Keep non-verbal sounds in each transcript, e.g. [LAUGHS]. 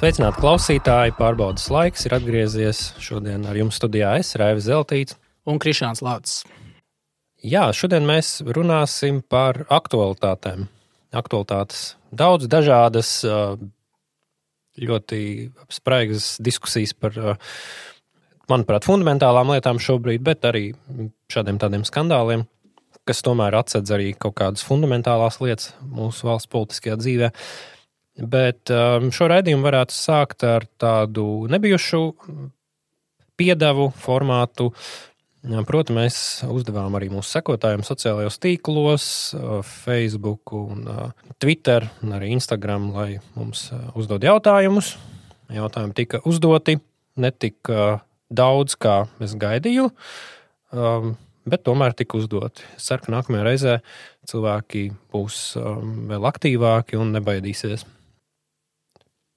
Sveicināti klausītāji! Pārbaudas laiks ir atgriezies. Šodien ar jums studijā es, Raivis Zeltīts un Krišāns Lācis. Jā, šodien mēs runāsim par aktualitātēm. Aktualitātes daudz dažādas, ļoti spraigas diskusijas par, manuprāt, fundamentālām lietām šobrīd, bet arī šādiem tādiem skandāliem, kas tomēr atsedz arī kaut kādas fundamentālās lietas mūsu valsts politiskajā dzīvē. Bet šo raidījumu varētu sākt ar tādu nebijušu piedevu formātu, Protams, mēs uzdevām arī mūsu sekotājiem sociālajos tīklos, Facebook, un Twitter, un arī Instagram, lai mums uzdod jautājumus. Jautājumi tika uzdoti ne tik daudz, kā es gaidīju, bet tomēr tika uzdoti. Es ceru, ka nākamajā reizē cilvēki būs vēl aktīvāki un nebaidīsies.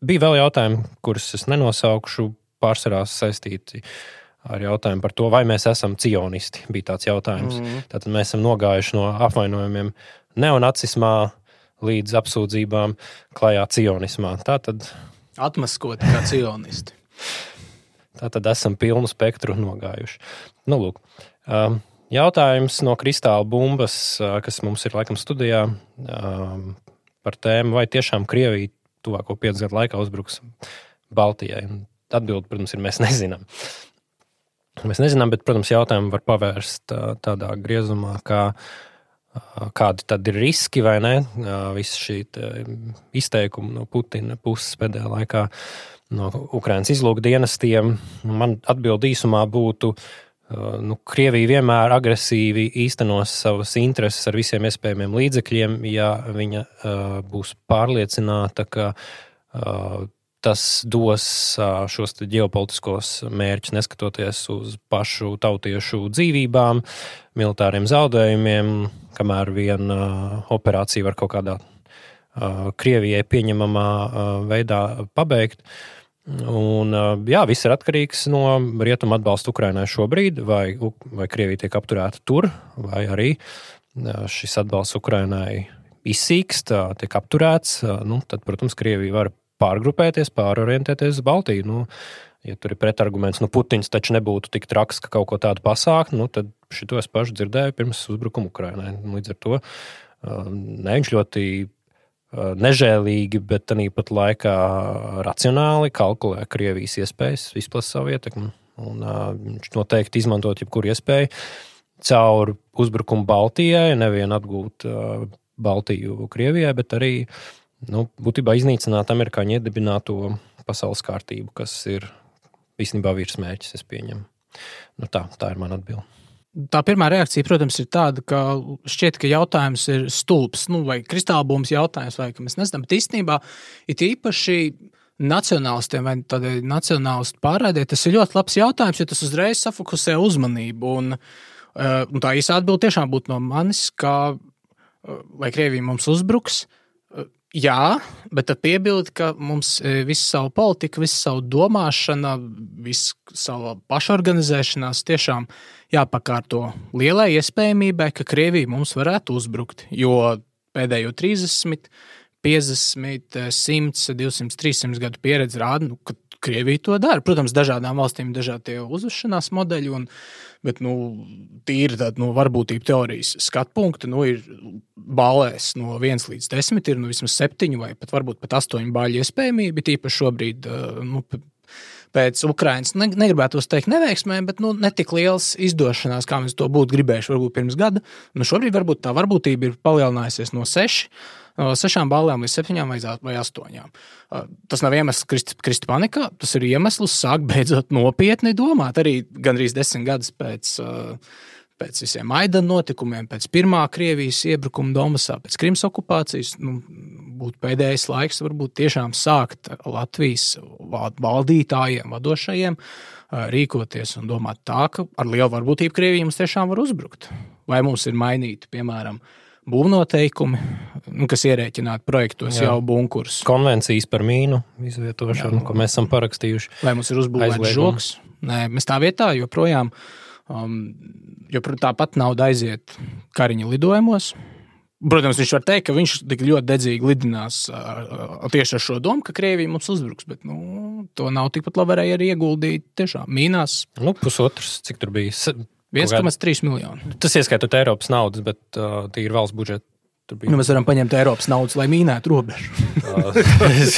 Bija vēl jautājumi, kurus es nenosaukšu, pārsvarā saistīti ar jautājumu par to, vai mēs esam cionisti. Bija tāds jautājums. Mm. Tātad mēs esam nogājuši no apvainojumiem neonacismā līdz apsūdzībām klajā cionismā. Tātad atmaskoti kā cionisti. [LAUGHS] Tātad esam pilnu spektru nogājuši. Nu, lūk, um, jautājums no kristāla bumbas, uh, kas mums ir laikam studijā um, par tēmu, vai tiešām Krievija tuvāko piecu gadu laikā uzbruks Baltijai. Atbilde, protams, ir mēs [LAUGHS] nezinām. Mēs nezinām, bet, protams, jautājumu var pavērst tādā griezumā, kā, kādi tad ir riski vai ne. Visi šī izteikuma no Putina puses pēdējā laikā no Ukraiņas izlūkdienestiem. Man atbild īsumā būtu, nu, Krievija vienmēr agresīvi īstenos savas intereses ar visiem iespējamiem līdzekļiem, ja viņa būs pārliecināta, ka tas dos šos ģeopolitiskos mērķus, neskatoties uz pašu tautiešu dzīvībām, militāriem zaudējumiem, kamēr viena operācija var kaut kādā Krievijai pieņemamā veidā pabeigt. Un, jā, viss ir atkarīgs no rietumu atbalsta Ukraiņai šobrīd, vai, vai Krievija tiek apturēta tur, vai arī šis atbalsts Ukraiņai izsīkst, tiek apturēts. Nu, tad, protams, Krievija var pārgrupēties, pārorientēties uz Baltiju. Nu, ja tur ir pretarguments, nu, Putins taču nebūtu tik traks, ka kaut ko tādu pasākt, nu, tad šito es pašu dzirdēju pirms uzbrukuma Ukrainai. Līdz ar to ne, viņš ļoti nežēlīgi, bet tāpat laikā racionāli kalkulē Krievijas iespējas izplatīt savu ietekmi. Un, viņš noteikti izmantot jebkuru iespēju caur uzbrukumu Baltijai, nevienu atgūt Baltiju Krievijai, bet arī uh, nu, būtībā iznīcināt amerikāņu iedibināto pasaules kārtību, kas ir īstenībā virsmērķis, es pieņemu. Nu, tā, tā ir mana atbilde. Tā pirmā reakcija, protams, ir tāda, ka šķiet, ka jautājums ir stulbs, nu, vai kristālbūmas jautājums, vai mēs nezinām. Bet īstenībā ir īpaši nacionālistiem vai tādai nacionālistu pārādē, tas ir ļoti labs jautājums, jo tas uzreiz safokusē uzmanību. Un, eh, un tā īsa atbilde tiešām būtu no manis, ka vai eh, Krievija mums uzbruks, uh, Jā, bet piebildi, ka mums e, visu savu politiku, visu savu domāšanu, visu savu pašorganizēšanās tiešām jāpakārto lielai iespējamībai, ka Krievija mums varētu uzbrukt. Jo pēdējo 30, 50, 100, 200, 300 gadu pieredze rāda, nu, ka Krievija to dara. Protams, dažādām valstīm ir dažādi uzvešanās modeļi, un, bet nu, tīri tāda nu, varbūtība teorijas skatu punkta nu, ir balēs no 1 līdz 10, ir nu, vismaz 7 vai pat varbūt pat 8 bāļu iespējamība. Tīpaši šobrīd. Nu, Pēc Ukraiņas ne, negribētu teikt neveiksmēm, bet nu, ne tik liels izdošanās, kā mēs to būtu gribējuši varbūt pirms gada. Nu, šobrīd varbūt tā varbūtība ir palielinājusies no 6 no sešām balvām līdz septiņām vai astoņām. Tas nav iemesls krist, krist panikā, tas ir iemesls sākt beidzot nopietni domāt. Arī gandrīz desmit gadus pēc, pēc visiem Maidana notikumiem, pēc pirmā Krievijas iebrukuma Donbasā, pēc Krimas okupācijas, nu, būtu pēdējais laiks varbūt tiešām sākt Latvijas valdītājiem, vadošajiem rīkoties un domāt tā, ka ar lielu varbūtību Krievija mums tiešām var uzbrukt. Vai mums ir mainīti, piemēram, būvnoteikumi, nu, kas ierēķināti projektos Jā. jau bunkurs. Konvencijas par mīnu izvietošanu, Jā. ko mēs esam parakstījuši. Vai mums ir uzbūvēts žoks? Nē, mēs tā vietā joprojām, um, joprojām tāpat nauda aiziet kariņa lidojumos. Protams, viņš var teikt, ka viņš tik ļoti dedzīgi lidinās uh, tieši ar šo domu, ka Krievija mums uzbruks. Bet nu, to nav tikpat labi arī ieguldīt tiešām mīnās. Nu, pusotrs, cik tur bija? 1,3 miljonu. Tas ieskaitot Eiropas naudas, bet uh, tie ir valsts budžeta. Nu, mēs varam paņemt Eiropas naudu, lai mīnētu robežu.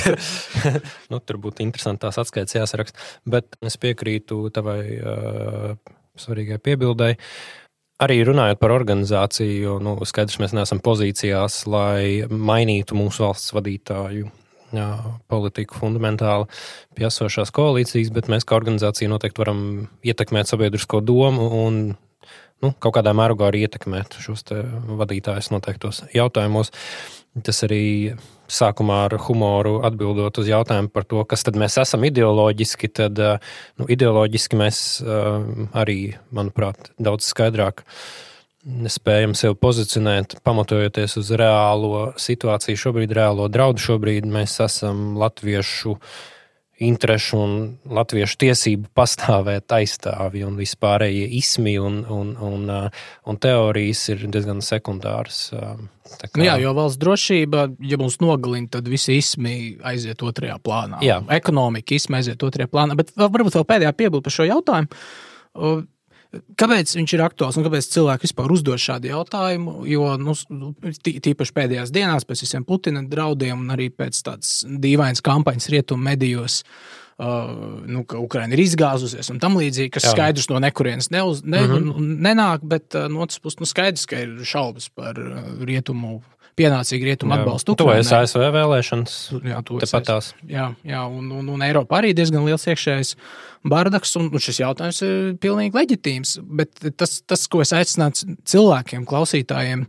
[LAUGHS] nu, tur būtu interesanti tās atskaites jāsaraksta. Bet es piekrītu tavai uh, svarīgai piebildēji. Arī runājot par organizāciju, nu, skaidrs, mēs neesam pozīcijās, lai mainītu mūsu valsts vadītāju jā, politiku fundamentāli pie esošās koalīcijas, bet mēs kā organizācija noteikti varam ietekmēt sabiedrisko domu un nu, kaut kādā mērogā arī ietekmēt šos vadītājus noteiktos jautājumos. Tas arī sākumā ar humoru atbildot uz jautājumu par to, kas tad mēs esam ideoloģiski, tad nu, ideoloģiski mēs arī, manuprāt, daudz skaidrāk spējam sevi pozicionēt, pamatojoties uz reālo situāciju, šobrīd reālo draudu. Šobrīd mēs esam latviešu uh, interešu un latviešu tiesību pastāvēt aizstāvi un vispārējie ismi un, un, un, uh, un teorijas ir diezgan sekundāras. Um, kā... Nu jā, jo valsts drošība, ja mums nogalina, tad visi ismi aiziet otrajā plānā. Jā. Ekonomika ismi aiziet otrajā plānā. Bet varbūt vēl pēdējā piebilde par šo jautājumu. Kāpēc viņš ir aktuāls un kāpēc cilvēki vispār uzdod šādu jautājumu? Jo, nu, tīpaši pēdējās dienās, pēc visiem Putina draudiem un arī pēc tādas dīvainas kampaņas rietumu medijos, uh, nu, ka Ukraina ir izgāzusies un tam līdzīgi, kas Jā. skaidrs no nekurienes neuz, ne, mm -hmm. nenāk, bet uh, no otras puses nu, skaidrs, ka ir šaubas par uh, rietumu pienācīgi rietumu atbalstu. To es ASV vēlēšanas. Jā, to es patās. Jā, jā un, un, un Eiropā arī diezgan liels iekšējais bardaks, un, un šis jautājums ir pilnīgi leģitīms. Bet tas, tas ko es aicinātu cilvēkiem, klausītājiem,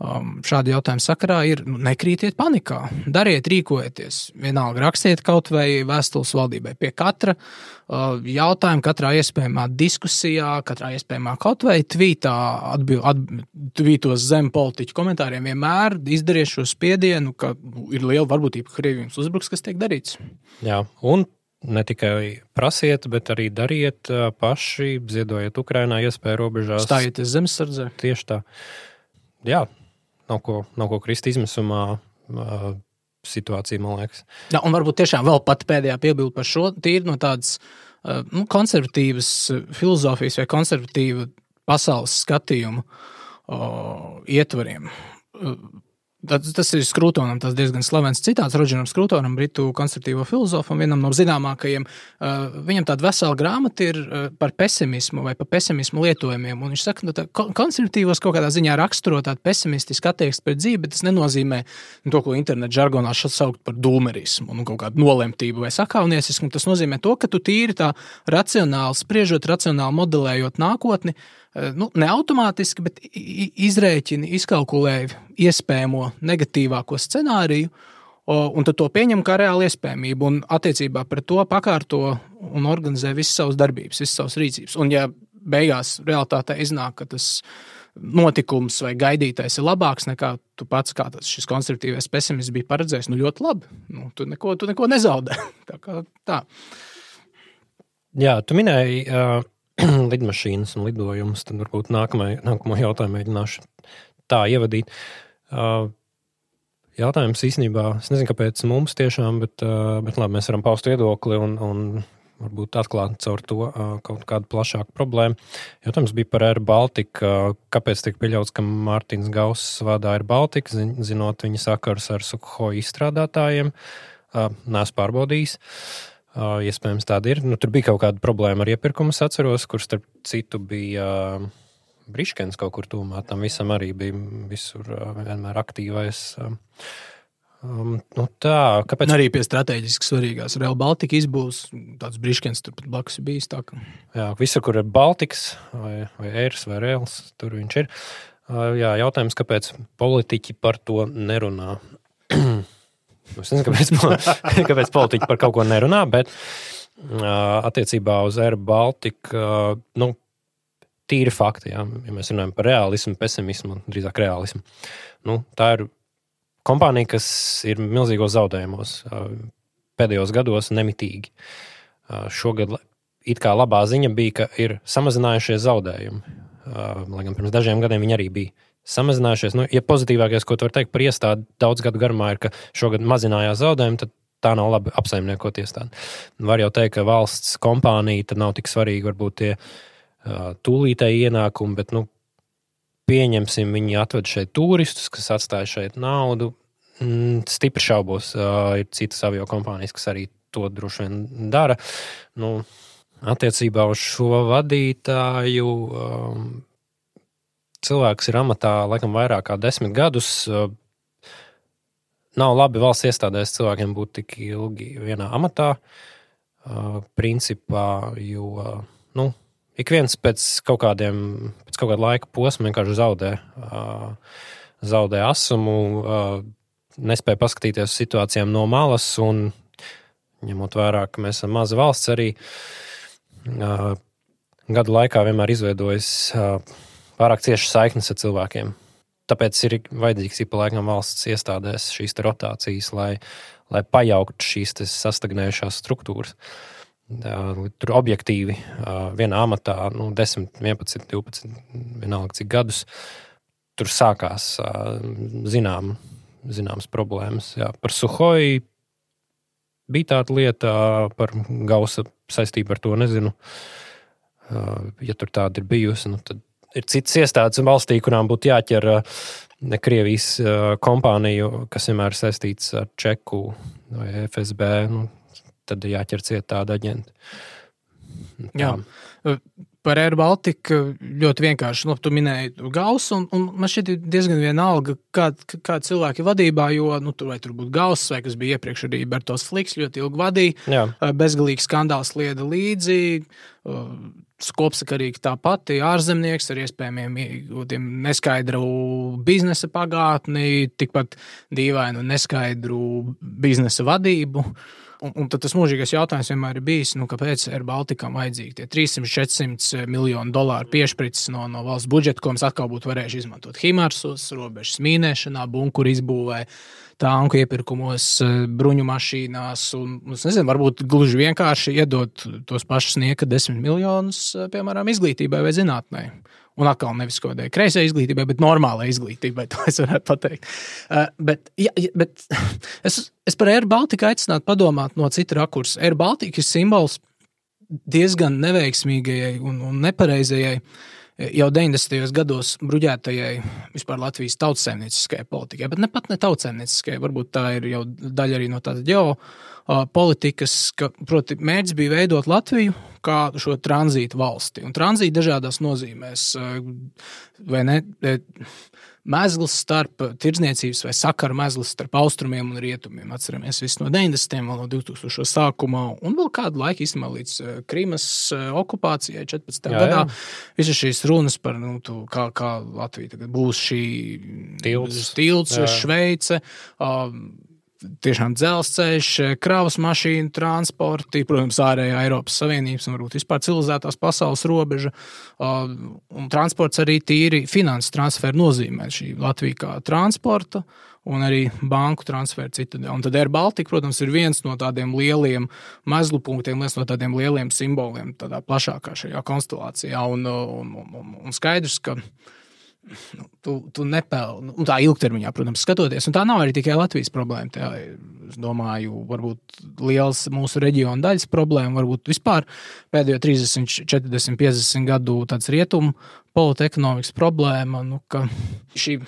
um, šādu jautājumu sakarā, ir nu, nekrītiet panikā, dariet, rīkojieties. Vienalga rakstiet kaut vai vēstules valdībai pie katra uh, jautājuma, katrā iespējamā diskusijā, katrā iespējamā kaut vai tvītā, atbil, at, tvītos zem politiķu komentāriem. Vienmēr izdariet šo spiedienu, ka ir liela varbūtība, ka Krievijas uzbruks, kas tiek darīts. Jā, un ne tikai prasiet, bet arī dariet uh, paši, ziedojiet Ukrainā iespēju robežās. Stājieties zemesardzē. Tieši tā. Jā, nav ko, nav ko krist izmisumā. Situācija, man liekas. Jā, un varbūt tiešām vēl pat pēdējā piebilde par šo tīri no tādas nu, konservatīvas filozofijas vai konservatīva pasaules skatījuma uh, ietvariem. Tas, tas ir Skrūtonam, tas diezgan slavens citāts Rodžeram Skrūtonam, britu konservatīvo filozofam, vienam no zināmākajiem. Uh, viņam tāda vesela grāmata ir uh, par pesimismu vai par pesimismu lietojumiem. Un viņš saka, ka nu, konservatīvos kaut kādā ziņā raksturo tādu pesimistisku attieksmi pret dzīvi, bet tas nenozīmē nu, to, ko internetā žargonā sauc par dūmerismu, nu, kaut kādu nolemtību vai sakāvniecību. Tas nozīmē to, ka tu tīri tā racionāli spriežot, racionāli modelējot nākotni, uh, nu, ne automātiski, bet izrēķini, izkalkulēji iespējamo negatīvāko scenāriju, un tad to pieņem kā reāli iespējamību, un attiecībā pret to pakārto un organizē visas savas darbības, visas savas rīcības. Un, ja beigās realitātē iznāk, ka tas notikums vai gaidītais ir labāks nekā tu pats, kā tas šis konservatīvais pesimists bija paredzējis, nu ļoti labi. Nu, tu, neko, tu neko nezaudē. [LAUGHS] tā kā tā. Jā, tu minēji. Uh [CLEARS THROAT] lidmašīnas un lidojumus, tad varbūt nākamai, nākamo jautājumu mēģināšu tā ievadīt. Uh, jautājums īstenībā, es nezinu, kāpēc mums tiešām, bet, uh, bet labi, mēs varam paust viedokli un, un varbūt atklāt caur to uh, kaut kādu plašāku problēmu. Jautājums bija par Air Baltica. Kāpēc tika pieļauts, ka Mārtiņš Gauss vada Air Baltica, zinot viņa sakars ar Sukhoi izstrādātājiem? Nē, pārbaudījis. Uh, Uh, iespējams, tāda ir. Nu, tur bija kaut kāda problēma ar iepirkumu, atceros, kur starp citu bija uh, Briškens kaut kur tūmā. Tam visam arī bija visur uh, vienmēr aktīvais. Uh, Um, nu tā, kāpēc? Arī pie strateģiski svarīgās Real Baltica izbūves tāds brīškens tur blakus bijis. Tā, ka... Jā, visur, kur ir Baltiks vai, vai Eirs vai Reals, tur viņš ir. Uh, jā, jautājums, kāpēc politiķi par to nerunā? [CLEARS THROAT] Es nezinu, kāpēc, [LAUGHS] kāpēc politiķi par kaut ko nerunā, bet attiecībā uz Air Baltica, nu, tīri fakti, jā, ja mēs runājam par realismu, pesimismu, drīzāk realismu. Nu, tā ir kompānija, kas ir milzīgos zaudējumos pēdējos gados nemitīgi. Šogad it kā labā ziņa bija, ka ir samazinājušies zaudējumi. Lai gan pirms dažiem gadiem viņi arī bija samazinājušies. Nu, ja pozitīvākais, ko var teikt par iestādi daudz gadu garumā, ir, ka šogad mazinājās zaudējumi, tad tā nav labi apsaimniekot iestādi. Var jau teikt, ka valsts kompānija nav tik svarīga varbūt tie uh, tūlītēji ienākumi, bet nu, pieņemsim, viņi atved šeit turistus, kas atstāja šeit naudu. Mm, stipri šaubos, uh, ir citas avio kompānijas, kas arī to droši vien dara. Nu, attiecībā uz šo vadītāju. Um, cilvēks ir amatā laikam vairāk kā desmit gadus. Nav labi valsts iestādēs cilvēkiem būt tik ilgi vienā amatā. Principā, jo nu, ik viens pēc kaut, kādiem, pēc kaut kāda laika posma vienkārši zaudē, zaudē asumu, nespēja paskatīties uz situācijām no malas. Un, ņemot vērā, ka mēs esam maza valsts, arī gadu laikā vienmēr izveidojas pārāk ciešas saiknes ar cilvēkiem. Tāpēc ir vajadzīgs ik pa laikam valsts iestādēs šīs rotācijas, lai, lai pajauktu šīs sastagnējušās struktūras. Tur objektīvi vienā amatā, nu, 10, 11, 12, vienalga cik gadus, tur sākās zinām, zināmas problēmas. Jā, par Suhoju bija tāda lieta, par Gausa saistību ar to nezinu. Ja tur tāda ir bijusi, nu, tad ir citas iestādes valstī, kurām būtu jāķer Krievijas kompāniju, kas vienmēr ir saistīts ar Čeku vai FSB. Nu, tad ir jāķer ciet tāda aģenta. Tā. Jā. Par Air Baltica ļoti vienkārši. Nu, tu minēji gausu, un, un man šķiet diezgan vienalga, kāda kā cilvēki vadībā, jo nu, tur, tur būtu gauss, vai kas bija iepriekš arī Bertos Fliks, ļoti ilgi vadīja. Jā. Bezgalīgs skandāls lieda līdzi. Skopsakarīgi tāpat, ārzemnieks ar iespējamiem neskaidru biznesa pagātni, tikpat dīvainu neskaidru biznesa vadību. Un, un tas mūžīgais jautājums vienmēr ir bijis, nu, kāpēc ir Baltikam vajadzīgi tie 300-400 miljonu dolāru piešprits no, no valsts budžeta, ko mēs atkal būtu varējuši izmantot Himarsos, robežas mīnēšanā, bunkuru izbūvē, tanku iepirkumos, bruņu mašīnās. Un, es nezinu, varbūt gluži vienkārši iedot tos pašus nieka desmit miljonus, piemēram, izglītībai vai zinātnē. Un atkal nevis kaut kādai kreisai izglītībai, bet normālai izglītībai, [LAUGHS] to es varētu pateikt. Uh, bet, ja, bet [LAUGHS] es, es par Air Baltiku aicinātu padomāt no cita rakursa. Air Baltica ir simbols diezgan neveiksmīgajai un, un nepareizajai jau 90. gados bruģētajai vispār Latvijas tautsēmnieciskajai politikai, bet ne pat ne tautsēmnieciskajai, varbūt tā ir jau daļa arī no tāda ģeopolitikas, ka, proti, mērķis bija veidot Latviju kā šo tranzītu valsti. Un tranzīta dažādās nozīmēs, vai ne? Mēsls starp tirdzniecības vai sakaru mēsls starp austrumiem un rietumiem. Atceramies visu no 90. un no 2000. sākuma, un vēl kādu laiku īstenībā līdz Krīmas okupācijai 14. Jā, gadā. Visas šīs runas par nu, tu, kā, kā Latvija būs šī tilts, tilts Šveice. Um, tiešām dzelzceļš, kravas mašīnu transporti, protams, ārējā Eiropas Savienības un varbūt vispār civilizētās pasaules robeža. Un transports arī tīri finanses transferu nozīmē šī Latvija kā transporta. Un arī banku transferu citadē. Un tad Air Baltica, protams, ir viens no tādiem lieliem mezglu punktiem, viens no tādiem lieliem simboliem, tādā plašākā šajā konstelācijā. Un, un, un, un skaidrs, ka uh, nu, tu, tu nepelni. Nu, tā ilgtermiņā, protams, skatoties. Un tā nav arī tikai Latvijas problēma. Tā ir, es domāju, varbūt liels mūsu reģiona daļas problēma, varbūt vispār pēdējo 30, 40, 50 gadu rietumu politikas ekonomikas problēma. Nu, šī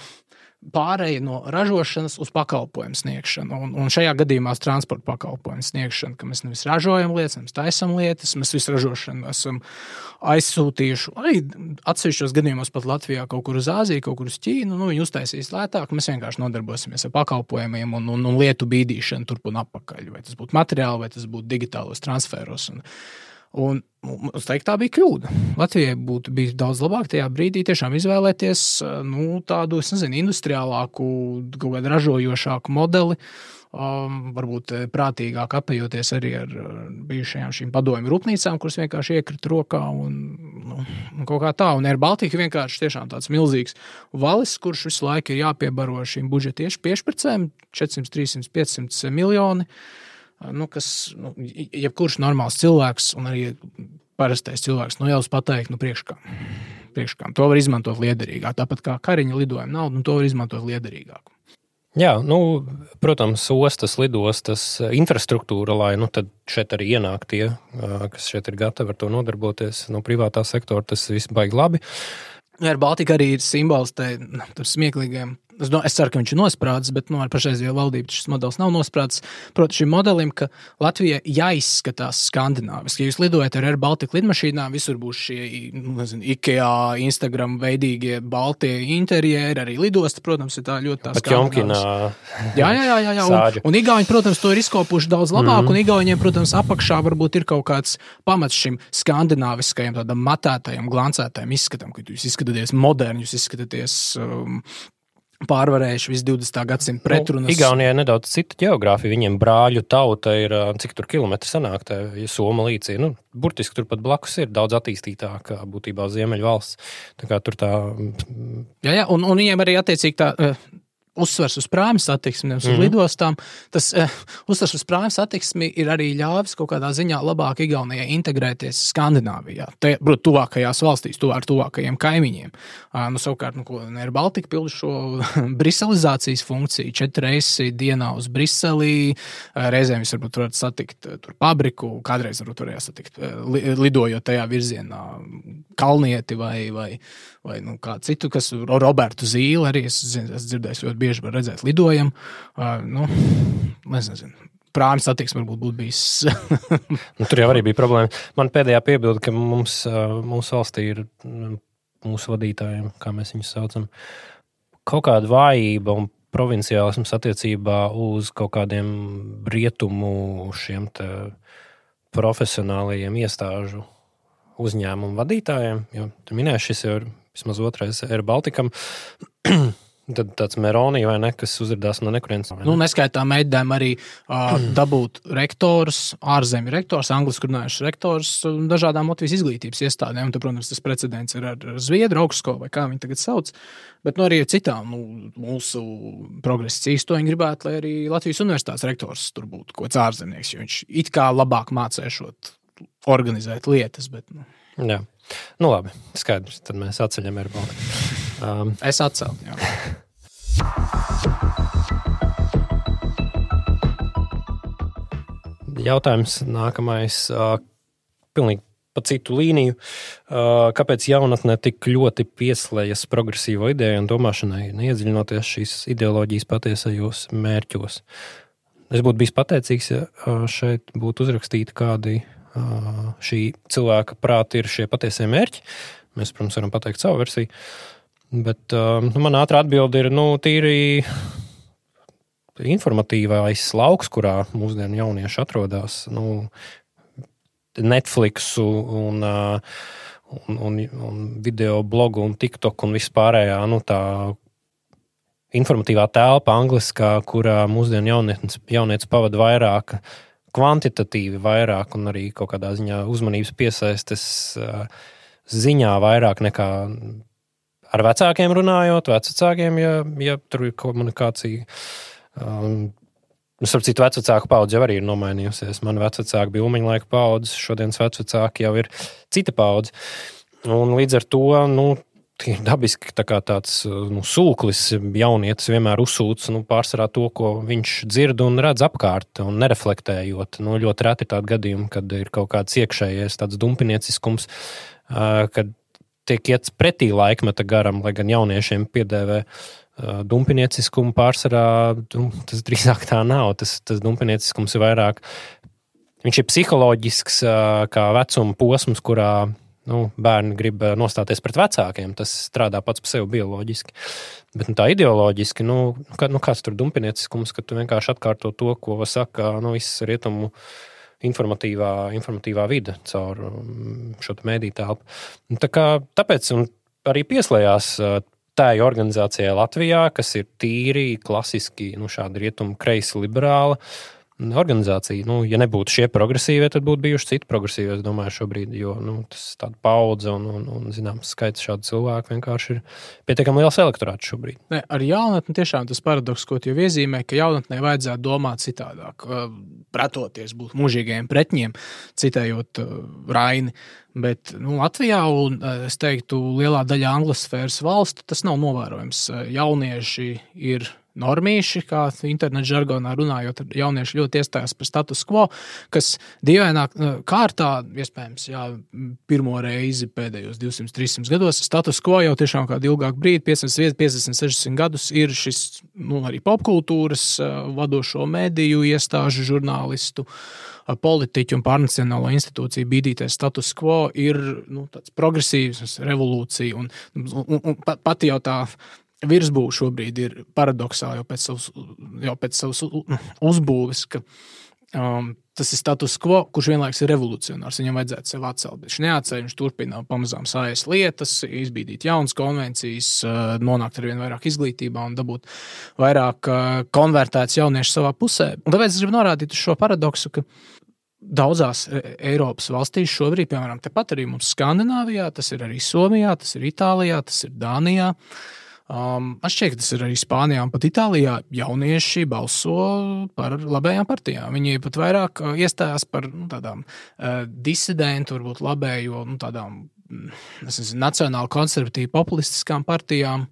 pārēja no ražošanas uz pakalpojumu sniegšanu. Un, un šajā gadījumā transporta pakalpojumu sniegšanu, ka mēs nevis ražojam lietas, mēs taisām lietas, mēs visu ražošanu esam aizsūtījuši. Arī atsevišķos gadījumos pat Latvijā, kaut kur uz Āziju, kaut kur uz Ķīnu. Nu, viņi uztaisīs lētāk, mēs vienkārši nodarbosimies ar pakalpojumiem un, un, un lietu bīdīšanu turp un atpakaļ. Vai tas būtu materiāli, vai tas būtu digitālos transferos. Un, Un, es teiktu, tā bija kļūda. Latvijai būtu bijis daudz labāk tajā brīdī tiešām izvēlēties nu, tādu, es nezinu, industriālāku, kaut kādu ražojošāku modeli. Um, varbūt prātīgāk apējoties arī ar bijušajām šīm padomju rūpnīcām, kuras vienkārši iekrita rokā. Un, nu, un kaut kā tā, un Air Baltica vienkārši tiešām tāds milzīgs valis, kurš visu laiku ir jāpiebaro šīm budžeta piešķirtēm - 400, 300, 500 miljoni. Uh, nu, kas nu, jebkurš normāls cilvēks un arī parastais cilvēks nu, jau pateikt, nu, priekškā. priekškām. To var izmantot liederīgāk. Tāpat kā kariņa lidojuma naudu, nu, to var izmantot liederīgāk. Jā, nu, protams, ostas, lidostas, infrastruktūra, lai nu, šeit arī ienāk tie, kas šeit ir gatavi ar to nodarboties no privātā sektora. Tas viss baigi labi. Jā, ar Baltiku arī ir simbols tam smieklīgiem Es, no, es ceru, ka viņš ir nosprādzis, bet no, nu, ar pašreizējo valdību šis modelis nav nosprādzis. Proti, šim modelim, ka Latvijai jāizskatās skandināviski. Ja jūs lidojat ar Air Baltica lidmašīnā, visur būs šie nu, nezinu, IKEA, Instagram veidīgie baltie interjeri, arī lidosta, protams, ir tā ļoti tā skandināviska. Jā, jā, jā, jā, jā. Un, un Igauni, protams, to ir izkopuši daudz labāk, mm. un Igauniem, protams, apakšā varbūt ir kaut kāds pamats šim skandināviskajam, tādam matētajam, glancētajam izskatam, kad jūs izskatāties moderni, jūs izskatāties um, pārvarējuši visu 20. gadsimtu pretrunas. Nu, Igaunijai nedaudz cita geogrāfija. Viņiem brāļu tauta ir cik tur kilometri sanāk, tā ja Soma līcī. Nu, burtiski turpat blakus ir daudz attīstītāka būtībā Ziemeļu valsts. Tā kā tur tā. Jā, jā un, un viņiem arī attiecīgi tā uzsvers uz prāmu satiksmi, nevis uz mm -hmm. lidostām. Tas uh, uzsvers uz prāmu satiksmi ir arī ļāvis kaut kādā ziņā labāk Igaunijai integrēties Skandināvijā. Protams, tuvākajās valstīs, tuvāk tuvākajiem kaimiņiem. Uh, nu, savukārt, nu, Air Baltica pilda šo [LAUGHS] briselizācijas funkciju. Četras reizes dienā uz Briseli. Uh, reizēm jūs varbūt varat satikt uh, tur fabriku, kādreiz varbūt varējāt satikt uh, li, lidojot tajā virzienā Kalnieti vai, vai, vai nu, kādu citu, kas Robertu Zīli arī es, es dzirdēju ļoti bieži var redzēt lidojam. Uh, nu, nezinu. Prāmis attieksme varbūt būtu bijis. [LAUGHS] nu, tur jau arī bija problēma. Man pēdējā piebilde, ka mums, mūsu valstī ir mūsu vadītājiem, kā mēs viņus saucam, kaut kāda vājība un provinciālisms attiecībā uz kaut kādiem rietumu šiem profesionālajiem iestāžu uzņēmumu vadītājiem. Jo tur minēju, šis jau ir vismaz otrais Air Baltikam. [CLEARS THROAT] Tad tāds meronija vai ne, kas uzrādās no nekurienes. Ne? Nu, neskaitām mēģinājumu arī uh, dabūt rektors, ārzemju rektors, angļuiski runājušs rektors dažādām Latvijas izglītības iestādēm. Tad, protams, tas precedents ir ar, ar Zviedru augstskolu vai kā viņi tagad sauc. Bet nu, arī citām nu, mūsu progresa cīstoņiem gribētu, lai arī Latvijas universitātes rektors tur būtu kaut kāds ārzemnieks, jo viņš it kā labāk mācēšot organizēt lietas. Bet, nu. Jā. Nu, labi, skaidrs. Tad mēs atceļam Airbaltu. Um, es atcēlu. Jautājums nākamais. Uh, pilnīgi pa citu līniju. Uh, kāpēc jaunatnē tik ļoti pieslēdzas progresīvo ideju un domāšanai, neiedziļinoties šīs ideoloģijas patiesajos mērķos? Es būtu bijis pateicīgs, ja uh, šeit būtu uzrakstīti kādi šī cilvēka prāti ir šie patiesie mērķi. Mēs, protams, varam pateikt savu versiju. Bet nu, man ātrā atbilde ir nu, tīri informatīvais lauks, kurā mūsdienu jaunieši atrodas. Nu, Netflix un, un, un, un video blogu un TikTok un vispārējā nu, tā informatīvā telpa, angliskā, kurā mūsdienu jaunietis pavada vairāk kvantitatīvi vairāk un arī kaut kādā ziņā uzmanības piesaistes ziņā vairāk nekā ar vecākiem runājot, vecākiem, ja, ja tur ir komunikācija. Um, Nu, Starp citu, vecāku paudze jau arī ir nomainījusies. Mana vecāka bija Umeņa laika paudze, šodienas vecāki jau ir cita paudze. Un līdz ar to nu, dabiski tā tāds nu, sūklis. Jaunietis vienmēr uzsūc nu, pārsvarā to, ko viņš dzird un redz apkārt, un nereflektējot. Nu, ļoti reti ir tādi gadījumi, kad ir kaut kāds iekšējais dumpienieciskums, kad tiek iets pretī laikmeta garam, lai gan jauniešiem piedēvē. Dumpinieciskumu pārsvarā nu, tas drīzāk tā nav. Tas, tas dumpienieciskums ir vairāk. Viņš ir psiholoģisks, kā vecuma posms, kurā nu, bērni grib eh, nostāties pret vecākiem. Tas strādā pats par sevi bioloģiski. Bet nu, tā ideoloģiski, nu, kā, nu, kāds tur dumpienieciskums, ka tu vienkārši atkārto to, ko saka nu, visas rietumu informatīvā, informatīvā vide caur mm, šo mēdīju telpu. Nu, tā kā, tāpēc arī pieslējās eh, tai organizācijai Latvijā, kas ir tīri klasiski nu, šāda rietumu kreisa liberāla. Organizācija. Nu, ja nebūtu šie progresīvie, tad būtu bijuši citi progresīvie. Es domāju, šobrīd, jo nu, tas ir tāds paudze un, un, un zināms skaits šādu cilvēku vienkārši ir pietiekami liels elektorāts šobrīd. Ne, ar jaunatni tiešām tas paradoks, ko jau iezīmē, ka jaunatnē vajadzētu domāt citādāk, pretoties, būt mūžīgiem pretņiem, citējot Raini. Bet nu, Latvijā un es teiktu, lielā daļā anglosfēras valstu tas nav novērojams. Jaunieši ir normīši, kā interneta žargonā runājot, jaunieši ļoti iestājās par status quo, kas dīvainā uh, kārtā, iespējams, jā, pirmo reizi pēdējos 200, 300 gados, status quo jau tiešām kādu ilgāku brīdi, 50, 50, 60 gadus, ir šis nu, arī popkultūras uh, vadošo mediju iestāžu žurnālistu uh, politiķu un pārnacionālo institūciju bīdītais status quo ir nu, progresīvs, revolūcija. Un, un, un pat jau tā virsbūve šobrīd ir paradoxāli jau pēc savas, jau pēc savas uzbūves, ka um, tas ir status quo, kurš vienlaikus ir revolucionārs. Viņam vajadzētu sevi atcelt, bet viņš neatceļ, viņš turpina pamazām sājas lietas, izbīdīt jaunas konvencijas, uh, nonākt ar vien vairāk izglītībā un dabūt vairāk uh, konvertēts jauniešu savā pusē. Un tāpēc es gribu norādīt uz šo paradoksu, ka Daudzās e, Eiropas valstīs šobrīd, piemēram, tepat arī mums Skandināvijā, tas ir arī Somijā, tas ir Itālijā, tas ir Dānijā. Uh, Um, man šķiet, ka tas ir arī Spānijā un pat Itālijā. Jaunieši balso par labējām partijām. Viņi pat vairāk uh, iestājās par nu, tādām uh, disidentu, varbūt labējo, nu, tādām mm, nezinu, nacionāli konservatīvi populistiskām partijām.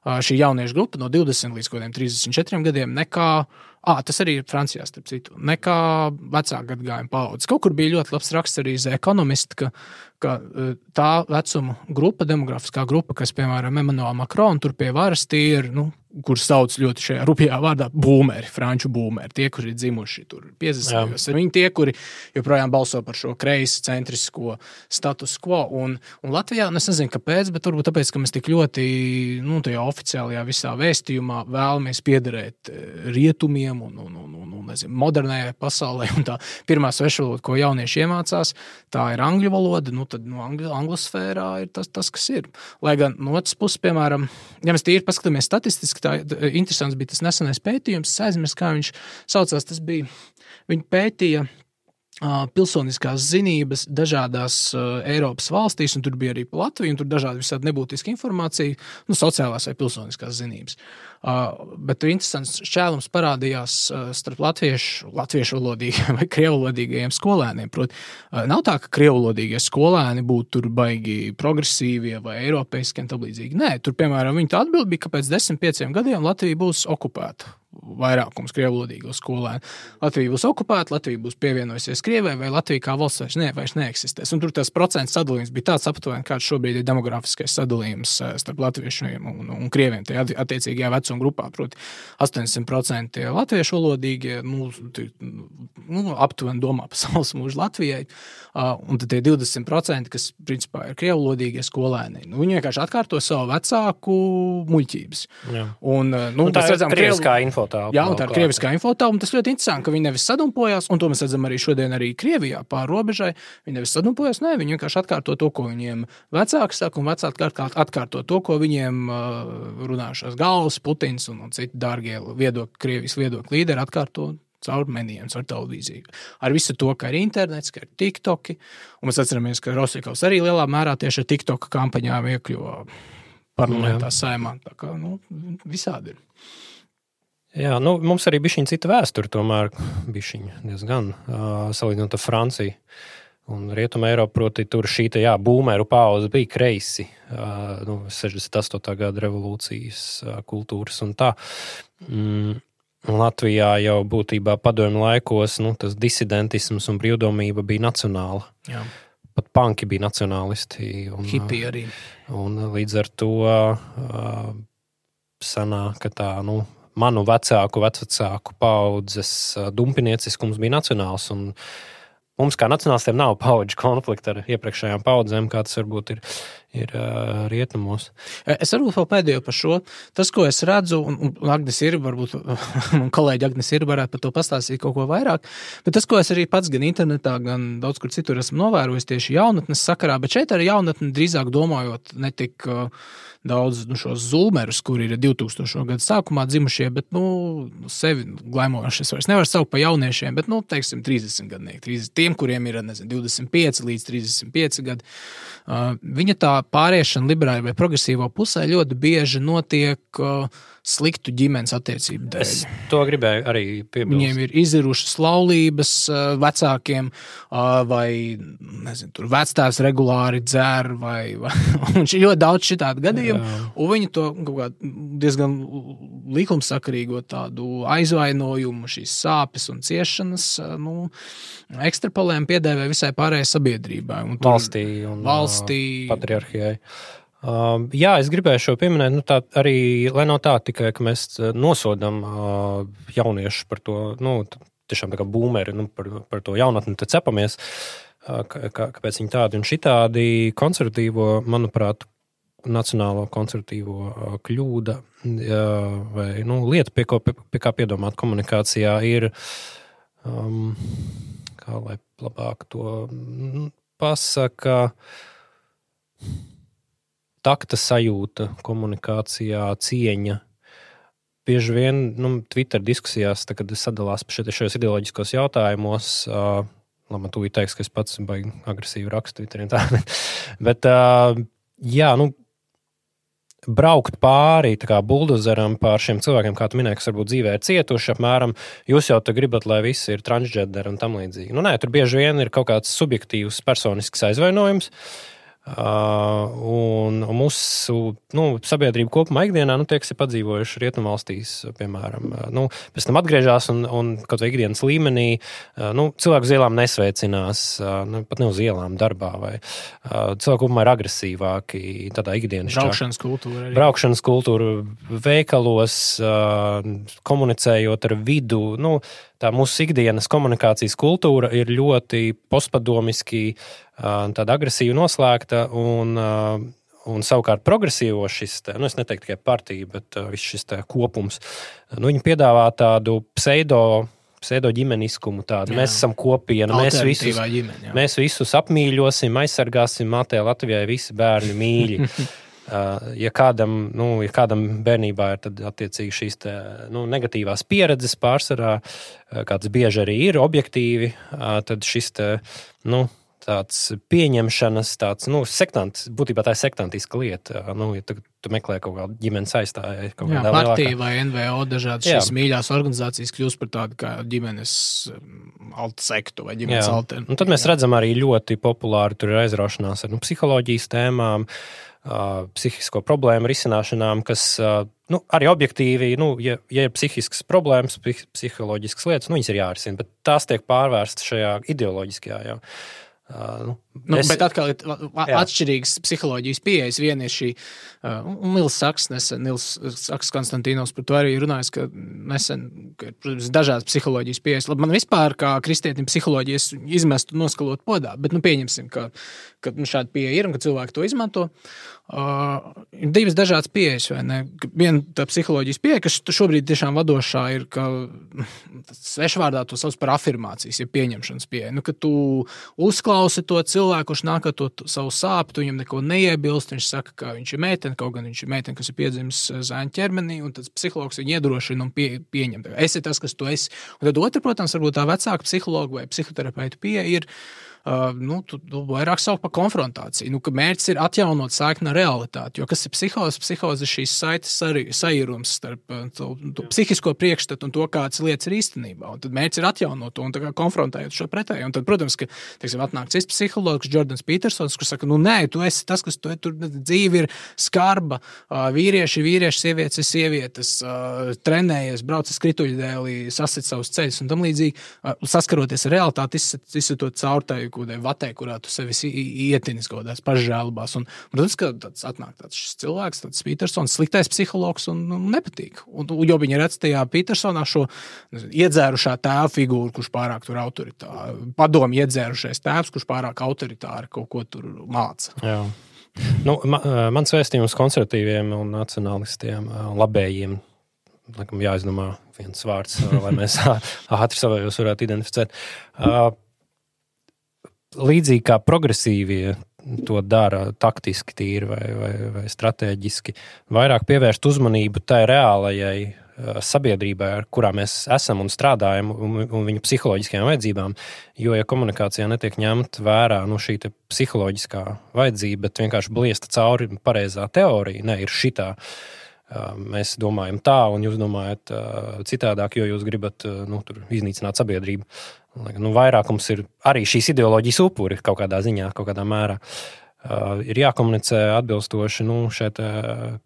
Uh, šī jauniešu grupa no 20 līdz 34 gadiem nekā Ah, tas arī ir Francijā, starp citu. Nekā vecāka gadagājuma paudze. Kaut kur bija ļoti labs raksts arī uz ekonomistu, ka, ka tā vecuma grupa, demografiskā grupa, kas, piemēram, Emanuela Makrona tur pie varas, tie ir nu, kurus sauc ļoti šajā rupjā vārdā, boomeri, franču boomeri, tie, kuri ir dzimuši tur 50. gados. Viņi tie, kuri joprojām balso par šo kreisi centrisko status quo. Un, un Latvijā, nu, es nezinu, kāpēc, bet varbūt tāpēc, ka mēs tik ļoti, nu, tajā oficiālajā visā vēstījumā vēlamies piederēt eh, rietumiem un, un, un, un, un nezinu, modernējai pasaulē. Un tā pirmā svešu valoda, ko jaunieši iemācās, tā ir angļu valoda. Nu, tad nu, angļu, angļu sfērā ir tas, tas, kas ir. Lai gan no otras puses, piemēram, ja mēs tīri paskatāmies statistiski, tā interesants bija tas nesenais pētījums. Es aizmirsu, kā viņš saucās. Tas bija, viņi pētīja pilsoniskās zinības dažādās Eiropas valstīs, un tur bija arī Latvija, un tur dažādi visādi nebūtiski informācija, nu, sociālās vai pilsoniskās zinības. Bet tur interesants šķēlums parādījās starp latviešu, latviešu valodīgiem [LAUGHS] vai krievu valodīgajiem skolēniem. Proti, nav tā, ka krievu valodīgie skolēni būtu baigi progresīvie vai eiropeiski un tā līdzīgi. Nē, tur, piemēram, viņi atbild bija, ka pēc desmit, pieciem gadiem Latvija būs okupēta vairākums krievlodīgo skolēnu. Latvija būs okupēta, Latvija būs pievienojusies Krievijai, vai Latvija kā valsts vairs, ne, vairs neeksistēs. Un tur tas procentu sadalījums bija tāds aptuveni, kāds šobrīd ir demografiskais sadalījums eh, starp latviešiem un, un krieviem. Tajā attiecīgajā vecuma grupā, proti, 80% latviešu valodīgie, nu, nu, aptuveni domā par [LAUGHS] savas mūžu Latvijai, un tad tie 20%, kas principā ir krievlodīgie skolēni, nu, viņi vienkārši atkārto savu vecāku muļķības. Jā. Un, nu, un tā ir krieviskā info infotālpa. Jā, un tā ir krieviskā infotālpa. Tas ļoti interesanti, ka viņi nevis sadumpojās, un to mēs redzam arī šodien, arī Krievijā pāri robežai. Viņi nevis sadumpojās, nē, viņi vienkārši atkārto to, ko viņiem vecāki saka, un vecāki atkārto to, ko viņiem uh, runājušās galvas, Putins un, un citi dārgie viedokļi, Krievijas viedokļu līderi atkārto caur menijiem, caur televīziju. Ar visu to, ka ir internets, ka ir TikToki. Un mēs atceramies, ka Rosikovs arī lielā mērā tieši ar TikTok kampaņām iekļuva parlamentā saimā. Tā kā nu, visādi ir. Jā, nu, mums arī bija šī cita vēsture, tomēr bija diezgan uh, salīdzinot ar Franciju. Un Rietumē Eiropā, proti, tur šī tā, jā, būmēru pauze bija kreisi. Uh, nu, 68. gada revolūcijas uh, kultūras un tā. Mm, Latvijā jau būtībā padomju laikos nu, tas disidentisms un brīvdomība bija nacionāla. Jā. Pat panki bija nacionālisti. Un, Hipi arī. Un līdz ar to uh, sanāk, ka tā, nu, manu vecāku, vecāku paudzes dumpinieciskums bija nacionāls. Mums, kā nacionālistiem, nav paudžu konflikta ar iepriekšējām paudzēm, kā tas varbūt ir ir uh, rietumos. Es varbūt vēl pēdējo par šo. Tas, ko es redzu, un, Agnēs ir, varbūt [LAUGHS] man kolēģi Agnēs ir, varētu par to pastāstīt kaut ko vairāk. Bet tas, ko es arī pats gan internetā, gan daudz kur citur esmu novērojis tieši jaunatnes sakarā, bet šeit ar jaunatni drīzāk domājot ne tik. Uh, daudz nu, šos zūmerus, kuri ir 2000. gada sākumā dzimušie, bet nu, sevi glaimojuši. Es vairs nevaru saukt par jauniešiem, bet nu, teiksim, 30 gadnieki. 30, tiem, kuriem ir nezinu, 25 līdz 35 gadi. Uh, viņa tā pāriešana liberālajā vai progresīvā pusē ļoti bieži notiek. Uh, sliktu ģimenes attiecību dēļ. Es to gribēju arī piebilst. Viņiem ir izdevušas laulības vecākiem, vai nezinu, tur vecāks regulāri dzer, vai, vai [LAUGHS] ir ļoti daudz šādu gadījumu. Jā. Un viņi to diezgan likumsakarīgo tādu aizvainojumu, šīs sāpes un ciešanas nu, ekstrapolēm piedēvē visai pārējai sabiedrībai. Un valstī un valstī. patriarhijai. Uh, jā, es gribēju šo pieminēt, nu, arī, lai nav tā tikai, ka mēs uh, nosodām uh, jauniešus par to, nu, tiešām kā būmeri, nu, par, par to jaunatni te cepamies, uh, kā, kāpēc viņi tādi un šitādi. Konservatīvo, manuprāt, nacionālo konservatīvo uh, kļūda uh, vai nu, lieta, pie, ko, pie, pie kā piedomāt komunikācijā, ir, um, kā lai labāk to mm, pasaka, takta sajūta, komunikācijā, cieņa. Bieži vien nu, Twitter diskusijās, tā, kad sadalās šajos ideoloģiskos jautājumos, uh, labi, tu teiks, ka es pats baigi agresīvi rakstu Twitterī. [LAUGHS] Bet, bet uh, jā, nu, braukt pāri buldozeram pār šiem cilvēkiem, kā tu minēji, kas varbūt dzīvē ir cietuši, apmēram, jūs jau te gribat, lai visi ir transgender un tam līdzīgi. Nu, nē, tur bieži vien ir kaut kāds subjektīvs, personisks aizvainojums. Uh, Uh, un, un mūsu nu, sabiedrība kopumā ikdienā, nu, tie, kas ir padzīvojuši rietumvalstīs, piemēram, uh, nu, pēc tam atgriežas un, un kaut vai ikdienas līmenī, uh, nu, cilvēku uz ielām nesveicinās, nu, pat ne uz ielām, darbā, vai cilvēki kopumā ir agresīvāki tādā ikdienas braukšanas kultūrā. Braukšanas kultūra veikalos, komunicējot ar vidu. Nu, tā mūsu ikdienas komunikācijas kultūra ir ļoti postpadomiski, tāda agresīva noslēgta. Un, Un savukārt progresīvo šis, te, nu, es neteiktu tikai partija, bet viss šis kopums, nu, viņi piedāvā tādu pseido pseido ģimeniskumu. Tādu. Mēs esam kopiena. Mēs visus, ģimene, jā. mēs visus apmīļosim, aizsargāsim. Matē Latvijai visi bērni mīļi. [LAUGHS] ja kādam, nu, ja kādam bērnībā ir attiecīgi šīs te, nu, negatīvās pieredzes pārsvarā, kādas bieži arī ir objektīvi, tad šis te, nu, tāds pieņemšanas, tāds nu, sektants, būtībā tā ir sektantiska lieta. Nu, ja tu, tu meklē kaut kādu ģimenes aizstāju, kaut kādā veidā. Partija vai NVO dažādas šīs Jā. mīļās organizācijas kļūst par tādu kā ģimenes um, alta sektu vai ģimenes alternatīvu. Tad mēs redzam arī ļoti populāru tur ir aizraušanās ar nu, psiholoģijas tēmām. Uh, psihisko problēmu risināšanām, kas uh, nu, arī objektīvi, nu, ja, ja ir psihiskas problēmas, psiholoģiskas lietas, nu, viņas ir jārisina, bet tās tiek pārvērstas šajā ideoloģiskajā. Jau. Uh, nu, nu, es, bet atkal ir atšķirīgas psiholoģijas pieejas. Viena ir šī, uh, Nils Saks, nesen, Nils Saks Konstantīnos par to arī runājis, ka nesen, ka protams, dažādas psiholoģijas pieejas. Labi, man vispār kā kristietim psiholoģijas izmest un noskalot podā, bet nu, pieņemsim, ka, ka nu, šāda pieeja ir un ka cilvēki to izmanto. Uh, ir divas dažādas pieejas. Viena tā psiholoģijas pieeja, kas šobrīd tiešām vadošā ir, ka svešvārdā to sauc par afirmācijas, ja pieņemšanas pieeja. Nu, ka tu uzklausi to cilvēku, kurš nāk ar to savu sāpju, tu viņam neko neiebilst. Viņš saka, ka viņš ir meitene, kaut gan viņš ir meitene, kas ir piedzimis uh, zēna ķermenī, un tas psihologs viņu iedrošina un pie, pieņem. Es esmu tas, kas tu esi. Un tad otra, protams, varbūt tā vecāka psihologa vai psihoterapeitu pieeja ir uh, nu, tu, tu vairāk sauc par konfrontāciju. Nu, mērķis ir atjaunot saikni ar realitāti. Jo kas ir psihozes? Psihozes ir šīs saites saīrums starp to, to psihisko priekšstatu un to, kādas lietas ir īstenībā. Un tad mērķis ir atjaunot to un konfrontējot šo pretēju. Un tad, protams, ka teiksim, atnāk cits psihologs, Jordans Petersons, kurš saka, nu nē, tu esi tas, kas tu, tur dzīve ir skarba. Uh, vīrieši, vīrieši, sievietes, sievietes, uh, trenējies, brauc uz krituļdēlī, sasit savus ceļus un tam līdzīgi. Uh, saskaroties ar realitāti, izsatot caur tai kādai vatē, kurā tu sevi ietini kaut kādās pašžēlībās. Un, protams, ka tāds atnāk tāds cilvēks, tāds Petersons, sliktais psihologs un, un nepatīk. Un, jo viņi redz tajā Petersonā šo nezinu, iedzērušā tēva figūru, kurš pārāk tur autoritāri, padomu iedzērušais tēvs, kurš pārāk autoritāri kaut ko tur māca. Jā. Nu, ma, mans vēstījums konservatīviem un nacionālistiem, labējiem, laikam jāizdomā viens vārds, lai mēs [LAUGHS] ātri savējos varētu identificēt. Līdzīgi kā progresīvie to dara taktiski, tīri vai, vai, vai strateģiski, vairāk pievērst uzmanību tai reālajai sabiedrībai, ar kurām mēs esam un strādājam, un, un viņu psiholoģiskajām vajadzībām. Jo, ja komunikācijā netiek ņemta vērā nu, šī psiholoģiskā vajadzība, bet vienkārši bliesta cauri pareizā teorija, ne ir šitā. Mēs domājam tā, un jūs domājat citādāk, jo jūs gribat nu, iznīcināt sabiedrību. Nu, vairākums ir arī šīs ideoloģijas upuri kaut kādā ziņā, kaut kādā mērā. Uh, ir jākomunicē atbilstoši nu, šeit uh,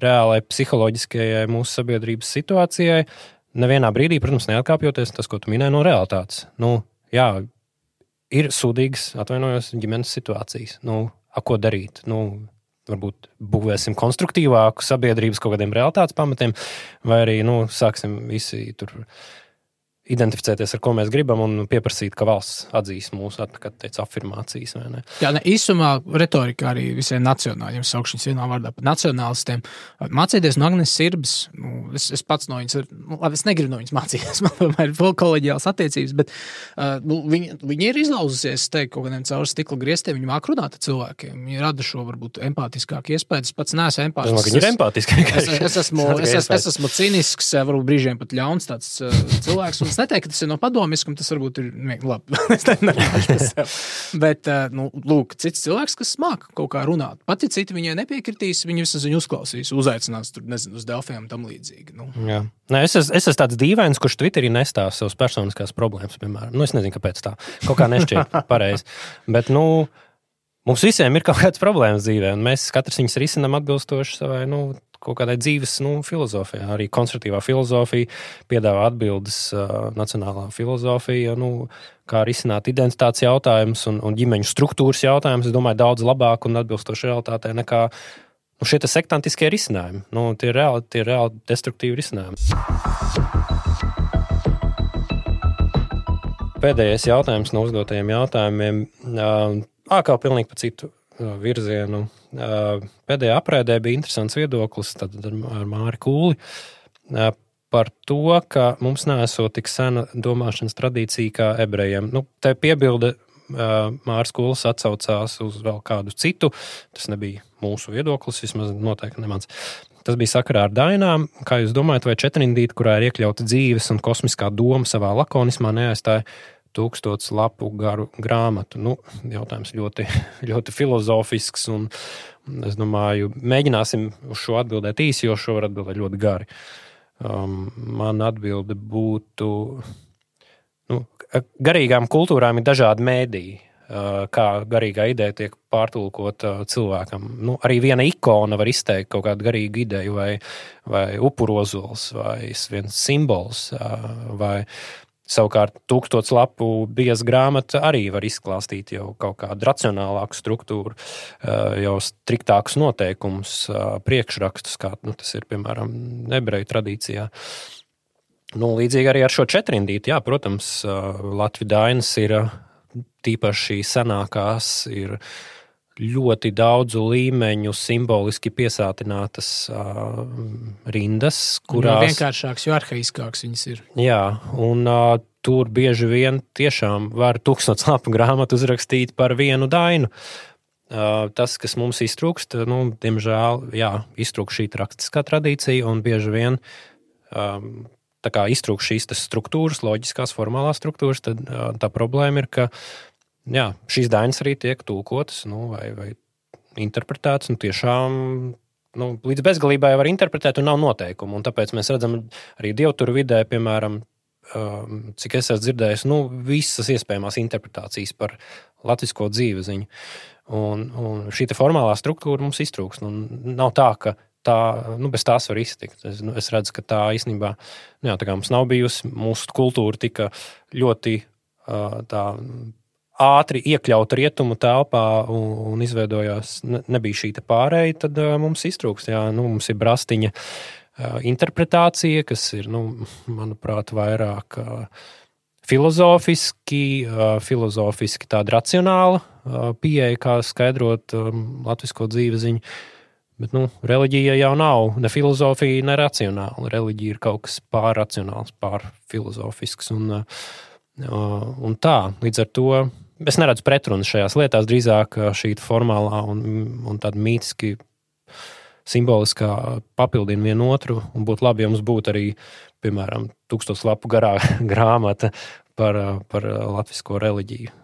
reālai psiholoģiskajai mūsu sabiedrības situācijai. Nevienā brīdī, protams, neatkāpjoties tas, ko tu minēji no realitātes. Nu, jā, ir sūdīgas, atvainojos, ģimenes situācijas. Nu, ko darīt? Nu, varbūt būvēsim konstruktīvāku sabiedrības kaut kādiem realitātes pamatiem, vai arī nu, sāksim visi tur identificēties ar ko mēs gribam un pieprasīt, ka valsts atzīst mūsu teica, afirmācijas. Jā, ne, īsumā retorika arī visiem nacionāļiem, saukšanas vienā vārdā par nacionālistiem. Mācīties no Agnēs Sirbas, nu, es, es pats no viņas, nu, labi, es negribu no viņas mācīties, [LAUGHS] man tomēr ir kolēģiāls attiecības, bet uh, nu, viņi, viņi ir izlauzusies, teikt, kaut kādiem caur stikla griestiem, viņi māk runāt ar cilvēkiem, viņi rada šo varbūt empātiskāku iespēju. Es pats neesmu empātisks. Viņi ir empātiski. Es, es, es, esmu, [LAUGHS] es, es, es esmu cīnisks, varbūt brīžiem pat ļauns tāds uh, cilvēks. Un, neteiktu, ka tas ir no padomiskuma, tas varbūt ir labi. [LAUGHS] es nedomāju par sevi. Bet, eh, nu, lūk, cits cilvēks, kas māca kaut kā runāt. Pat ja citi viņai nepiekritīs, viņi vismaz viņu uzklausīs, uzaicinās tur, nezinu, uz Delfiem un tam līdzīgi. Nu. Jā. Nē, es, es esmu tāds dīvains, kurš Twitterī nestāsta savas personiskās problēmas, piemēram. Nu, es nezinu, kāpēc tā. Kaut kā nešķiet [LAUGHS] pareizi. Bet, nu, Mums visiem ir kaut kādas problēmas dzīvē, un mēs katrs viņus risinām atbilstoši savai nu, kaut kādai dzīves nu, filozofijai. Arī konstruktīvā filozofija piedāvā atbildes uh, nacionālā filozofija, nu, kā risināt identitātes jautājumus un, un ģimeņu struktūras jautājumus. Es domāju, daudz labāk un atbilstoši realitātei nekā nu, šie sektantiskie risinājumi. Nu, tie ir reāli, tie ir reāli destruktīvi risinājumi. Pēdējais jautājums no uzdotajiem jautājumiem. Uh, kā pilnīgi pa citu virzienu. Pēdējā aprēdē bija interesants viedoklis ar Māri Kūli par to, ka mums nesot tik sena domāšanas tradīcija kā ebrejiem. Nu, te piebilde Mārcis Kūlis atsaucās uz vēl kādu citu. Tas nebija mūsu viedoklis, vismaz noteikti ne mans. Tas bija sakarā ar dainām. Kā jūs domājat, vai četrindīte, kurā ir iekļauta dzīves un kosmiskā doma savā lakonismā, neaizstāja tūkstotis lapu garu grāmatu. Nu, jautājums ļoti, [LAUGHS] ļoti filozofisks, un es domāju, mēģināsim uz šo atbildēt īsi, jo šo var atbildēt ļoti gari. Um, man atbilde būtu, nu, garīgām kultūrām ir dažādi mēdīji. Uh, kā garīgā ideja tiek pārtulkota uh, cilvēkam. Nu, arī viena ikona var izteikt kaut kādu garīgu ideju, vai, vai upurozols, vai viens simbols, uh, vai Savukārt, tūkstoš lapu bieza grāmata arī var izklāstīt jau kaut kādu racionālāku struktūru, eh, jau striktākus noteikumus, eh, priekšrakstus, kā nu, tas ir piemēram ebreju tradīcijā. Nu, līdzīgi arī ar šo četrindīti, jā, protams, eh, Latvijas dainas ir tīpaši senākās. Ir, ļoti daudzu līmeņu simboliski piesātinātas uh, rindas, kurās ir vienkāršākas, jo arhaiskākas viņas ir. Jā, un uh, tur bieži vien tiešām var tūkstoš lapu [LAUGHS] grāmatu uzrakstīt par vienu dainu. Uh, tas, kas mums iztrūkst, nu, diemžēl, jā, iztrūkst šī rakstiskā tradīcija, un bieži vien um, iztrūkst šīs struktūras, loģiskās, formālās struktūras, tad uh, tā problēma ir, ka uh, jā, šīs dainas arī tiek tulkotas nu, vai, vai interpretētas. Nu, tiešām nu, līdz bezgalībai var interpretēt, un nav noteikumu. Un tāpēc mēs redzam arī dievturu vidē, piemēram, um, cik es esmu dzirdējis, nu, visas iespējamās interpretācijas par latviešu dzīveziņu. Un, un šī formālā struktūra mums iztrūks. Nu, nav tā, ka tā, nu, bez tās var iztikt. Es, nu, es redzu, ka tā īstenībā nu, jā, tā mums nav bijusi. Mūsu kultūra tika ļoti uh, tā ātri iekļaut rietumu telpā un, un izveidojās, ne, nebija šī pārēja, tad uh, mums iztrūks. Jā, nu, mums ir brastiņa uh, interpretācija, kas ir, nu, manuprāt, vairāk uh, filozofiski, filozofiski tāda racionāla pieeja, kā skaidrot latviešu dzīveziņu. Bet nu, reliģija jau nav ne filozofija, ne racionāla. Reliģija ir kaut kas pārracionāls, pārfilozofisks. Un, un tā, līdz ar to es neredzu pretrunu šajās lietās. Drīzāk šī formālā un, un tāda mītiski simboliskā papildina vienu otru. Un būtu labi, ja mums būtu arī, piemēram, tūkstoš lapu garā [LAUGHS] grāmata par, par latviešu reliģiju.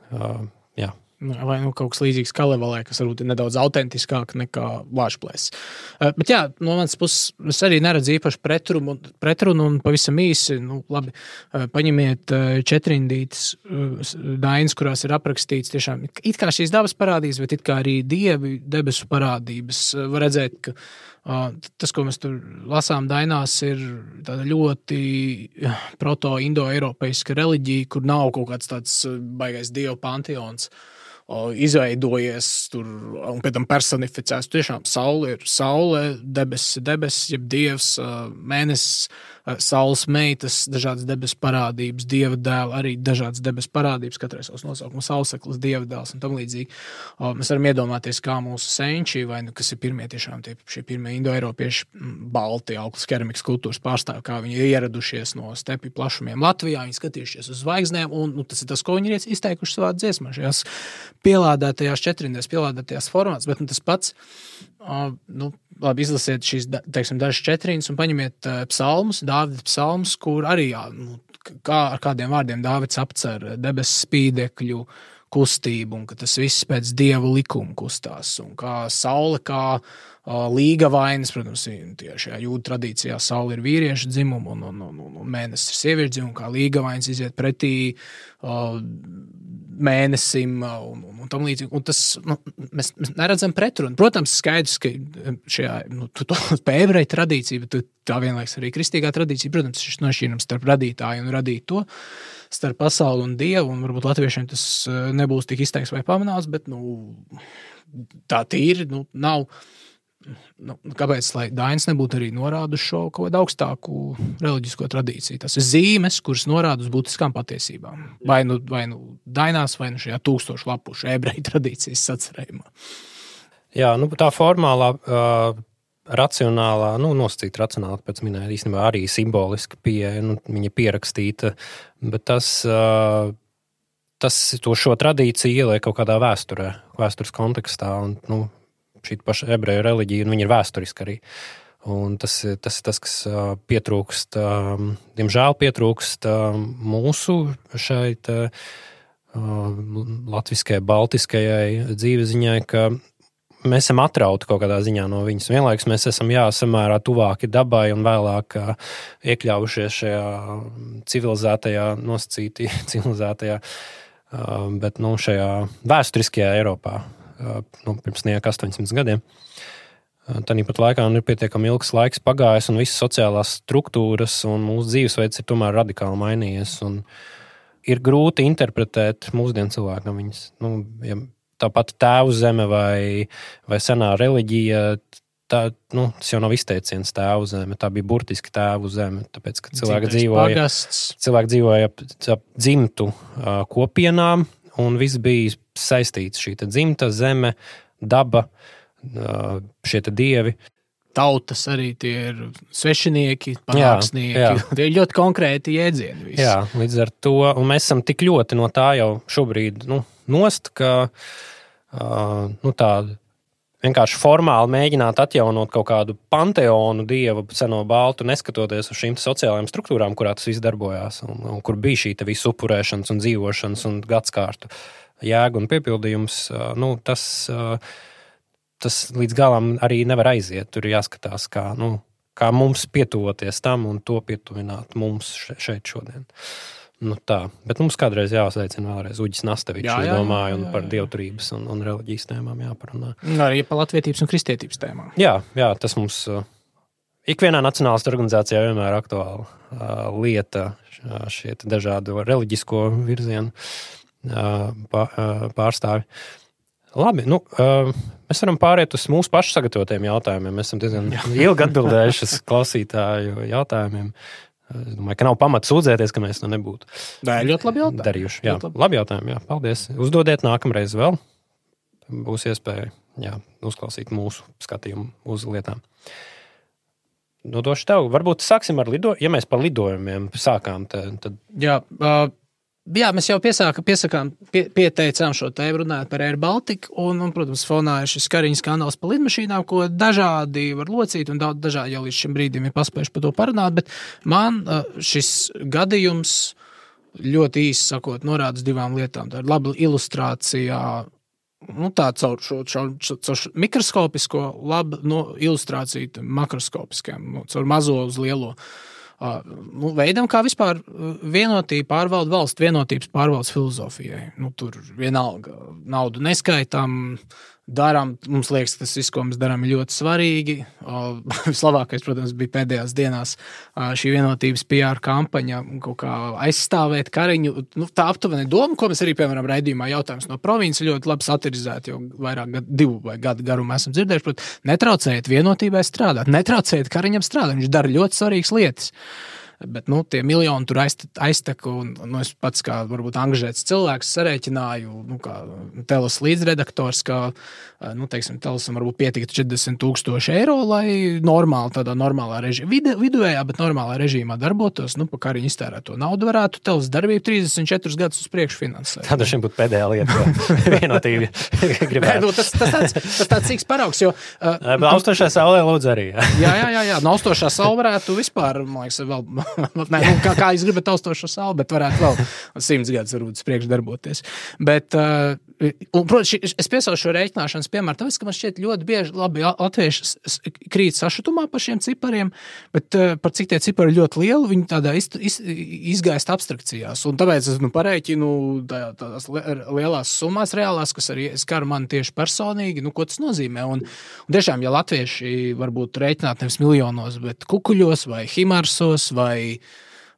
Jā. Vai nu, kaut kas līdzīgs Kalevalē, kas varbūt ir nedaudz autentiskāk nekā Vāčplēs. Uh, bet, jā, no manas puses, es arī neredzu īpaši pretrunu, pretrunu un pavisam īsi, nu, labi, uh, paņemiet uh, četrindītas dainas, kurās ir aprakstīts tiešām it kā šīs dabas parādības, bet it kā arī dievi debesu parādības. Var redzēt, ka Tas, ko mēs tur lasām, dainās, ir ļoti proto-indo-eiropeiska reliģija, kur nav kaut kāds tāds baisais dievu panteons. Uh, izveidojies tur un pēc tam personificēts. Tiešām saule ir saule, debesis ir debesis, jeb dievs, mēnesis, saules meitas, dažādas debesu parādības, dieva dēla, arī dažādas debesu parādības, katrai savs nosaukums, sauseklis, dieva dēls un tam līdzīgi. Mēs varam iedomāties, kā mūsu senči, vai nu, kas ir pirmie tiešām tie šie pirmie indoeiropieši, balti, augsts keramikas kultūras pārstāvji, kā viņi ir ieradušies no stepju plašumiem Latvijā, viņi skatījušies uz zvaigznēm, un nu, tas ir tas, ko viņi ir izteikuši savā dziesmā, šajās pielādētajās četrindēs, pielādētajās formās, bet nu, tas pats. Nu, labi, izlasiet šīs teiksim, dažas četrīnas un paņemiet uh, psalmus, Dāvida psalmus, kur arī nu, kā, ar kādiem vārdiem Dāvids apcer debesu spīdekļu kustību, un ka tas viss pēc dieva likuma kustās, un kā saule, kā Līga vainas, protams, šajā jūdu tradīcijā saule ir vīriešu dzimuma un, un, un, un, mēnesis ir sieviešu dzimuma, kā līga vainas iziet pretī uh, mēnesim un, un, un tam līdzīgi. Un tas, nu, mēs, mēs neredzam pretrunu. Protams, skaidrs, ka šajā nu, [LAUGHS] ebreju tradīcijā, bet tā vienlaikus arī kristīgā tradīcija, protams, šis nošķīrums starp radītāju un radīto, starp pasauli un dievu, un varbūt latviešiem tas nebūs tik izteikts vai pamanāts, bet nu, tā tīri nu, nav nu, kāpēc Dainis nebūtu arī norādījis šo kaut kādu augstāku reliģisko tradīciju? Tas ir zīmes, kuras norāda uz būtiskām patiesībām. Vai nu, vai nu Dainās, vai nu šajā tūkstošu lapušu ebreju [LAUGHS] tradīcijas sacerējumā. Jā, nu, tā formālā. Uh... Racionālā, nu, nosacīta racionāli, pēc minēta īstenībā arī simboliska pieeja, nu, viņa pierakstīta, bet tas, uh, tas to šo tradīciju ieliek kaut kādā vēsturē, vēstures kontekstā, un, nu, šī paša ebreju reliģija, un viņa ir vēsturiska arī. Un tas ir tas, tas, kas pietrūkst, diemžēl pietrūkst mūsu šeit latviskajai, baltiskajai dzīveziņai, ka mēs esam atrauti kaut kādā ziņā no viņas. Vienlaikus mēs esam jā, samērā tuvāki dabai un vēlāk iekļāvušies šajā civilizētajā, nosacītī [LAUGHS] civilizētajā, bet nu, šajā vēsturiskajā Eiropā nu, pirms nieka 800 gadiem. Tāpat laikā nu, ir pietiekami ilgs laiks pagājis, un visas sociālās struktūras un mūsu dzīvesveids ir tomēr radikāli mainījies. Ir grūti interpretēt mūsdienu cilvēkam viņas. Nu, ja tāpat tēvu zeme vai, vai senā reliģija. Tā, nu, tas jau nav izteiciens tēvu zeme, tā bija burtiski tēvu zeme. Tāpēc, ka cilvēki Dzīvais dzīvoja, pagasts. cilvēki dzīvoja ap, ap dzimtu uh, kopienām, un viss bija saistīts šī dzimta, zeme, daba, šie dievi. Tautas arī tie ir svešinieki, pārāksnieki. Jā, jā. [LAUGHS] Tie ir ļoti konkrēti jēdzieni. Visi. Jā, līdz ar to mēs esam tik ļoti no tā jau šobrīd nu, nost, ka uh, nu, tāda vienkārši formāli mēģināt atjaunot kaut kādu panteonu, dievu, seno baltu, neskatoties uz šīm sociālajām struktūrām, kurā tas viss darbojās, un, un kur bija šī visu upurēšanas un dzīvošanas un gadskārtu jēga un piepildījums, nu, tas, tas līdz galam arī nevar aiziet. Tur ir jāskatās, kā, nu, kā mums pietuvoties tam un to pietuvināt mums šeit šodien. Nu tā, bet mums kādreiz jāsveicina vēlreiz Uģis Nastevičs, jā, jā, domāju, un jā, jā, jā. par dievturības un, un reliģijas tēmām jāparunā. Arī par latvietības un kristietības tēmām. Jā, jā tas mums ikvienā nacionālās organizācijā vienmēr ir aktuāla uh, lieta, šie dažādi reliģisko virzienu pārstāvi. Labi, nu, mēs varam pāriet uz mūsu pašu sagatavotiem jautājumiem. Mēs esam diezgan ilgi atbildējuši uz klausītāju jautājumiem. Es domāju, ka nav pamata sūdzēties, ka mēs to nebūtu ir ļoti labi jautājumi. darījuši. Jā, Ļoti labi. labi jautājumi. Jā, paldies. Uzdodiet nākamreiz vēl. Būs iespēja jā, uzklausīt mūsu skatījumu uz lietām. Nodošu tev. Varbūt sāksim ar lidojumiem. Ja mēs par lidojumiem sākām, tad, tad Jā, uh, jā, mēs jau piesāka, piesakām, pie, pieteicām šo tēmu runājot par Air Baltica. Un, un, protams, fonā ir šis kariņas kanāls par lidmašīnām, ko dažādi var locīt, un daudz dažādi jau līdz šim brīdim ir paspējuši par to parunāt. Bet man uh, šis gadījums ļoti īsi sakot, norāda divām lietām. Tā ir laba ilustrācija. Nu, tā caur šo, šo, caur šo mikroskopisko, labu no, ilustrāciju tam makroskopiskajam, nu, caur mazo uz lielo. Uh, nu, veidam, kā vispār uh, vienotība pārvalda valsts vienotības pārvaldes filozofijai. Nu, tur vienalga naudu neskaitām, darām. Mums liekas, ka tas viss, ko mēs darām, ir ļoti svarīgi. [LAUGHS] Vislabākais, protams, bija pēdējās dienās šī vienotības PR kampaņa, kā aizstāvēt kariņu. Nu, tā aptuveni doma, ko mēs arī, piemēram, raidījumā jautājums no provinces ļoti labi satirizēt, jo vairāk gadu, divu vai gadu garumā esam dzirdējuši. Prot, netraucējiet vienotībai strādāt, netraucējiet kariņam strādāt. Viņš dara ļoti svarīgas lietas. Bet nu, tie miljoni tur aiztek, un nu, es pats, kā varbūt angļuiski cilvēks, sarēķināju, nu, kā telos līdzredaktors, ka nu, teiksim, telosam varbūt pietiktu 40 tūkstoši eiro, lai normāli, tādā normālā režīmā, vid viduvējā, bet normālā režīmā darbotos, nu, pa kariņu iztērēto naudu varētu telos darbību 34 gadus uz priekšu finansēt. tā droši vien būtu pēdējā lieta, [LAUGHS] ko vienotība Nē, gribētu. nu, tas, tas, tāds, tas tāds cīks paraugs, jo uh, Austošā saulē lūdzu arī. jā. Jā, jā, jā, jā. Naustošā saule varētu vispār, man liekas, vēl, [LAUGHS] ne, nu, kā, kā jūs gribat austošo sauli, bet varētu vēl simts gadus varbūt uz priekšu darboties. Bet, uh, un, protams, es piesaucu šo rēķināšanas piemēru, tāpēc, ka man šķiet ļoti bieži labi latvieši krīt sašutumā par šiem cipariem, bet uh, par cik tie cipari ir ļoti lieli, viņi tādā iz, iz, izgaist abstrakcijās. Un tāpēc es nu, pareiķinu tā- tādās li- lielās summās reālās, kas arī skar mani tieši personīgi, nu, ko tas nozīmē. Un, un tiešām, ja latvieši varbūt rēķināt nevis miljonos, bet kukuļos vai himarsos vai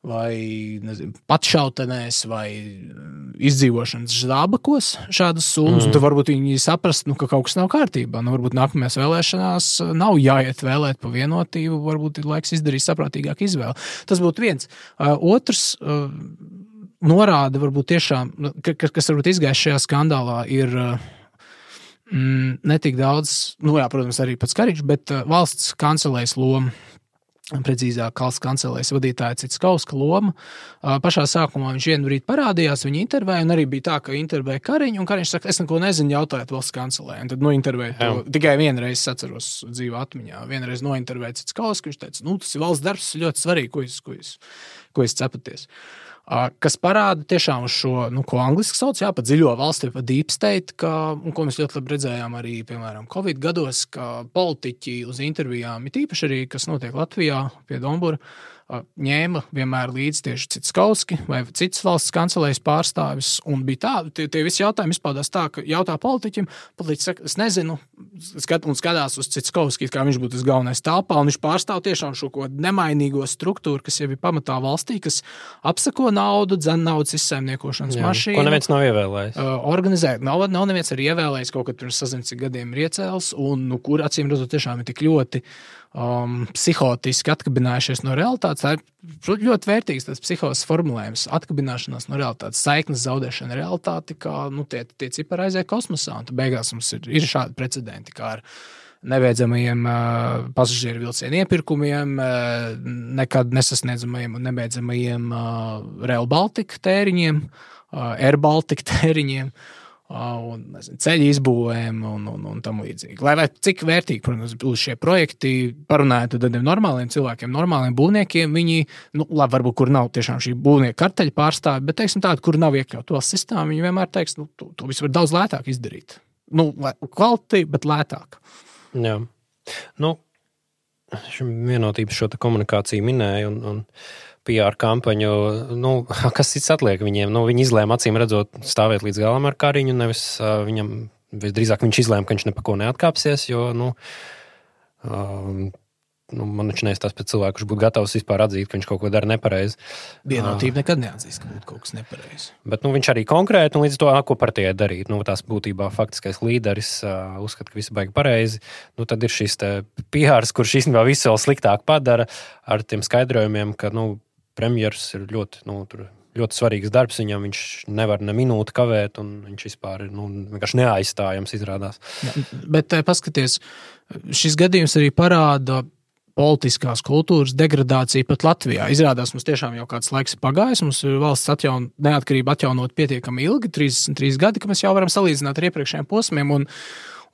vai nezinu, patšautenēs, vai mm, izdzīvošanas zābakos šādas summas, mm. tad varbūt viņi saprast, nu, ka kaut kas nav kārtībā. Nu, varbūt nākamajās vēlēšanās nav jāiet vēlēt pa vienotību, varbūt ir laiks izdarīt saprātīgāku izvēli. Tas būtu viens. Uh, otrs. Uh, Norāda, varbūt tiešām, nu, ka, ka- kas varbūt izgājis šajā skandālā, ir uh, mm, ne tik daudz, nu, jā, protams, arī pats Kariņš, bet valsts kancelēs loma. Precīzāk, valsts kancelēs vadītāja Cits Kauska loma. Uh, Pašā sākumā viņš vienu brīdi parādījās, viņa intervēja, un arī bija tā, ka intervēja Kariņu, un Kariņš saka, es neko nezinu, jautājiet valsts kancelē. Un tad, nu, intervēja to tikai vienreiz, atceros dzīvē atmiņā. Vienreiz nointervēja Cits Kauska, viņš teica, nu, tas ir valsts darbs, ļoti svarīgi, ko jūs, ko jūs, ko jūs cepaties. Ā, Kas parāda tiešām šo, nu, ko angļuiski sauc par dziļo valsti, par deep state, ka, un ko mēs ļoti labi redzējām arī, piemēram, Covid gados, ka politiķi uz intervijām, it īpaši arī, kas notiek Latvijā pie Dombura, ā, ņēma vienmēr līdzi tieši cits kauski vai citas valsts kancelējas pārstāvis. Un bija tā, tie, tie visi jautājumi izpaudās tā, ka jautā politiķim, politiķis saka, es nezinu, skat, un skatās uz cits kauski, kā viņš būtu tas galvenais telpā, un viņš pārstāv tiešām šo ko nemainīgo struktūru, kas jau ir pamatā valstī, kas apsako naudu, dzen naudas izsaimniekošanas Jā, mašīnu. Ko neviens nav ievēlējis. Uh, organizēt. Nav, nav neviens arī ievēlējis kaut kad pirms sazināšanas gadiem ir iecēlis, un nu, kur acīm redzot, tiešām ir tik ļoti um, psihotiski atkabinājušies no realitātes. Tā ir prot, ļoti vērtīgs tas psiholoģisks formulējums, atkabināšanās no realitātes, saiknes zaudēšana realitāti, kā nu, tie, tie cipari aiziet kosmosā. Un beigās mums ir, ir šādi precedenti. kā ar Nebeidzamajiem uh, pasažieru vilcienu iepirkumiem, uh, nekad nesasniedzamajiem un nebeidzamajiem uh, Rail Baltica tēriņiem, uh, Air Baltica tēriņiem. Uh, un, nezinu, ceļu izbūvēm un, un, un tam līdzīgi. Lai, lai cik vērtīgi, protams, būs šie projekti, parunājot ar tādiem normāliem cilvēkiem, normāliem būvniekiem, viņi, nu, labi, varbūt, kur nav tiešām šī būvnieka karteļa pārstāvja, bet, teiksim, tādi, kur nav iekļauts valsts sistēmā, viņi vienmēr teiks, nu, to, to visu var daudz lētāk izdarīt. Nu, kvalitāti, bet lētāk. Jā. Nu, šim vienotības šo komunikāciju minēja un, un PR kampaņu. Nu, [LAUGHS] kas cits atliek viņiem? Nu, viņi izlēma acīm redzot stāvēt līdz galam ar Kariņu, nevis uh, viņam, visdrīzāk viņš izlēma, ka viņš nepako neatkāpsies, jo, nu, um, nu, man taču neizstāsta pēc cilvēka, kurš būtu gatavs vispār atzīt, ka viņš kaut ko dara nepareizi. Vienotība nekad neatzīst, ka būtu kaut kas nepareizs. Bet nu, viņš arī konkrēti, un līdz to, ko partijai darīt, nu, tās būtībā faktiskais līderis uh, uzskata, ka viss baigi pareizi. Nu, tad ir šis PR, kurš īstenībā visu vēl sliktāk padara ar tiem skaidrojumiem, ka nu, premjeras ir ļoti, nu, ļoti svarīgs darbs. Viņam viņš nevar ne minūti kavēt, un viņš vispār ir nu, vienkārši neaizstājams. Izrādās. Bet paskatieties, šis gadījums arī parāda politiskās kultūras degradācija pat Latvijā. Izrādās, mums tiešām jau kāds laiks ir pagājis. Mums ir valsts atjaun, neatkarība atjaunot pietiekami ilgi, 33 gadi, ka mēs jau varam salīdzināt ar iepriekšējiem posmiem. Un,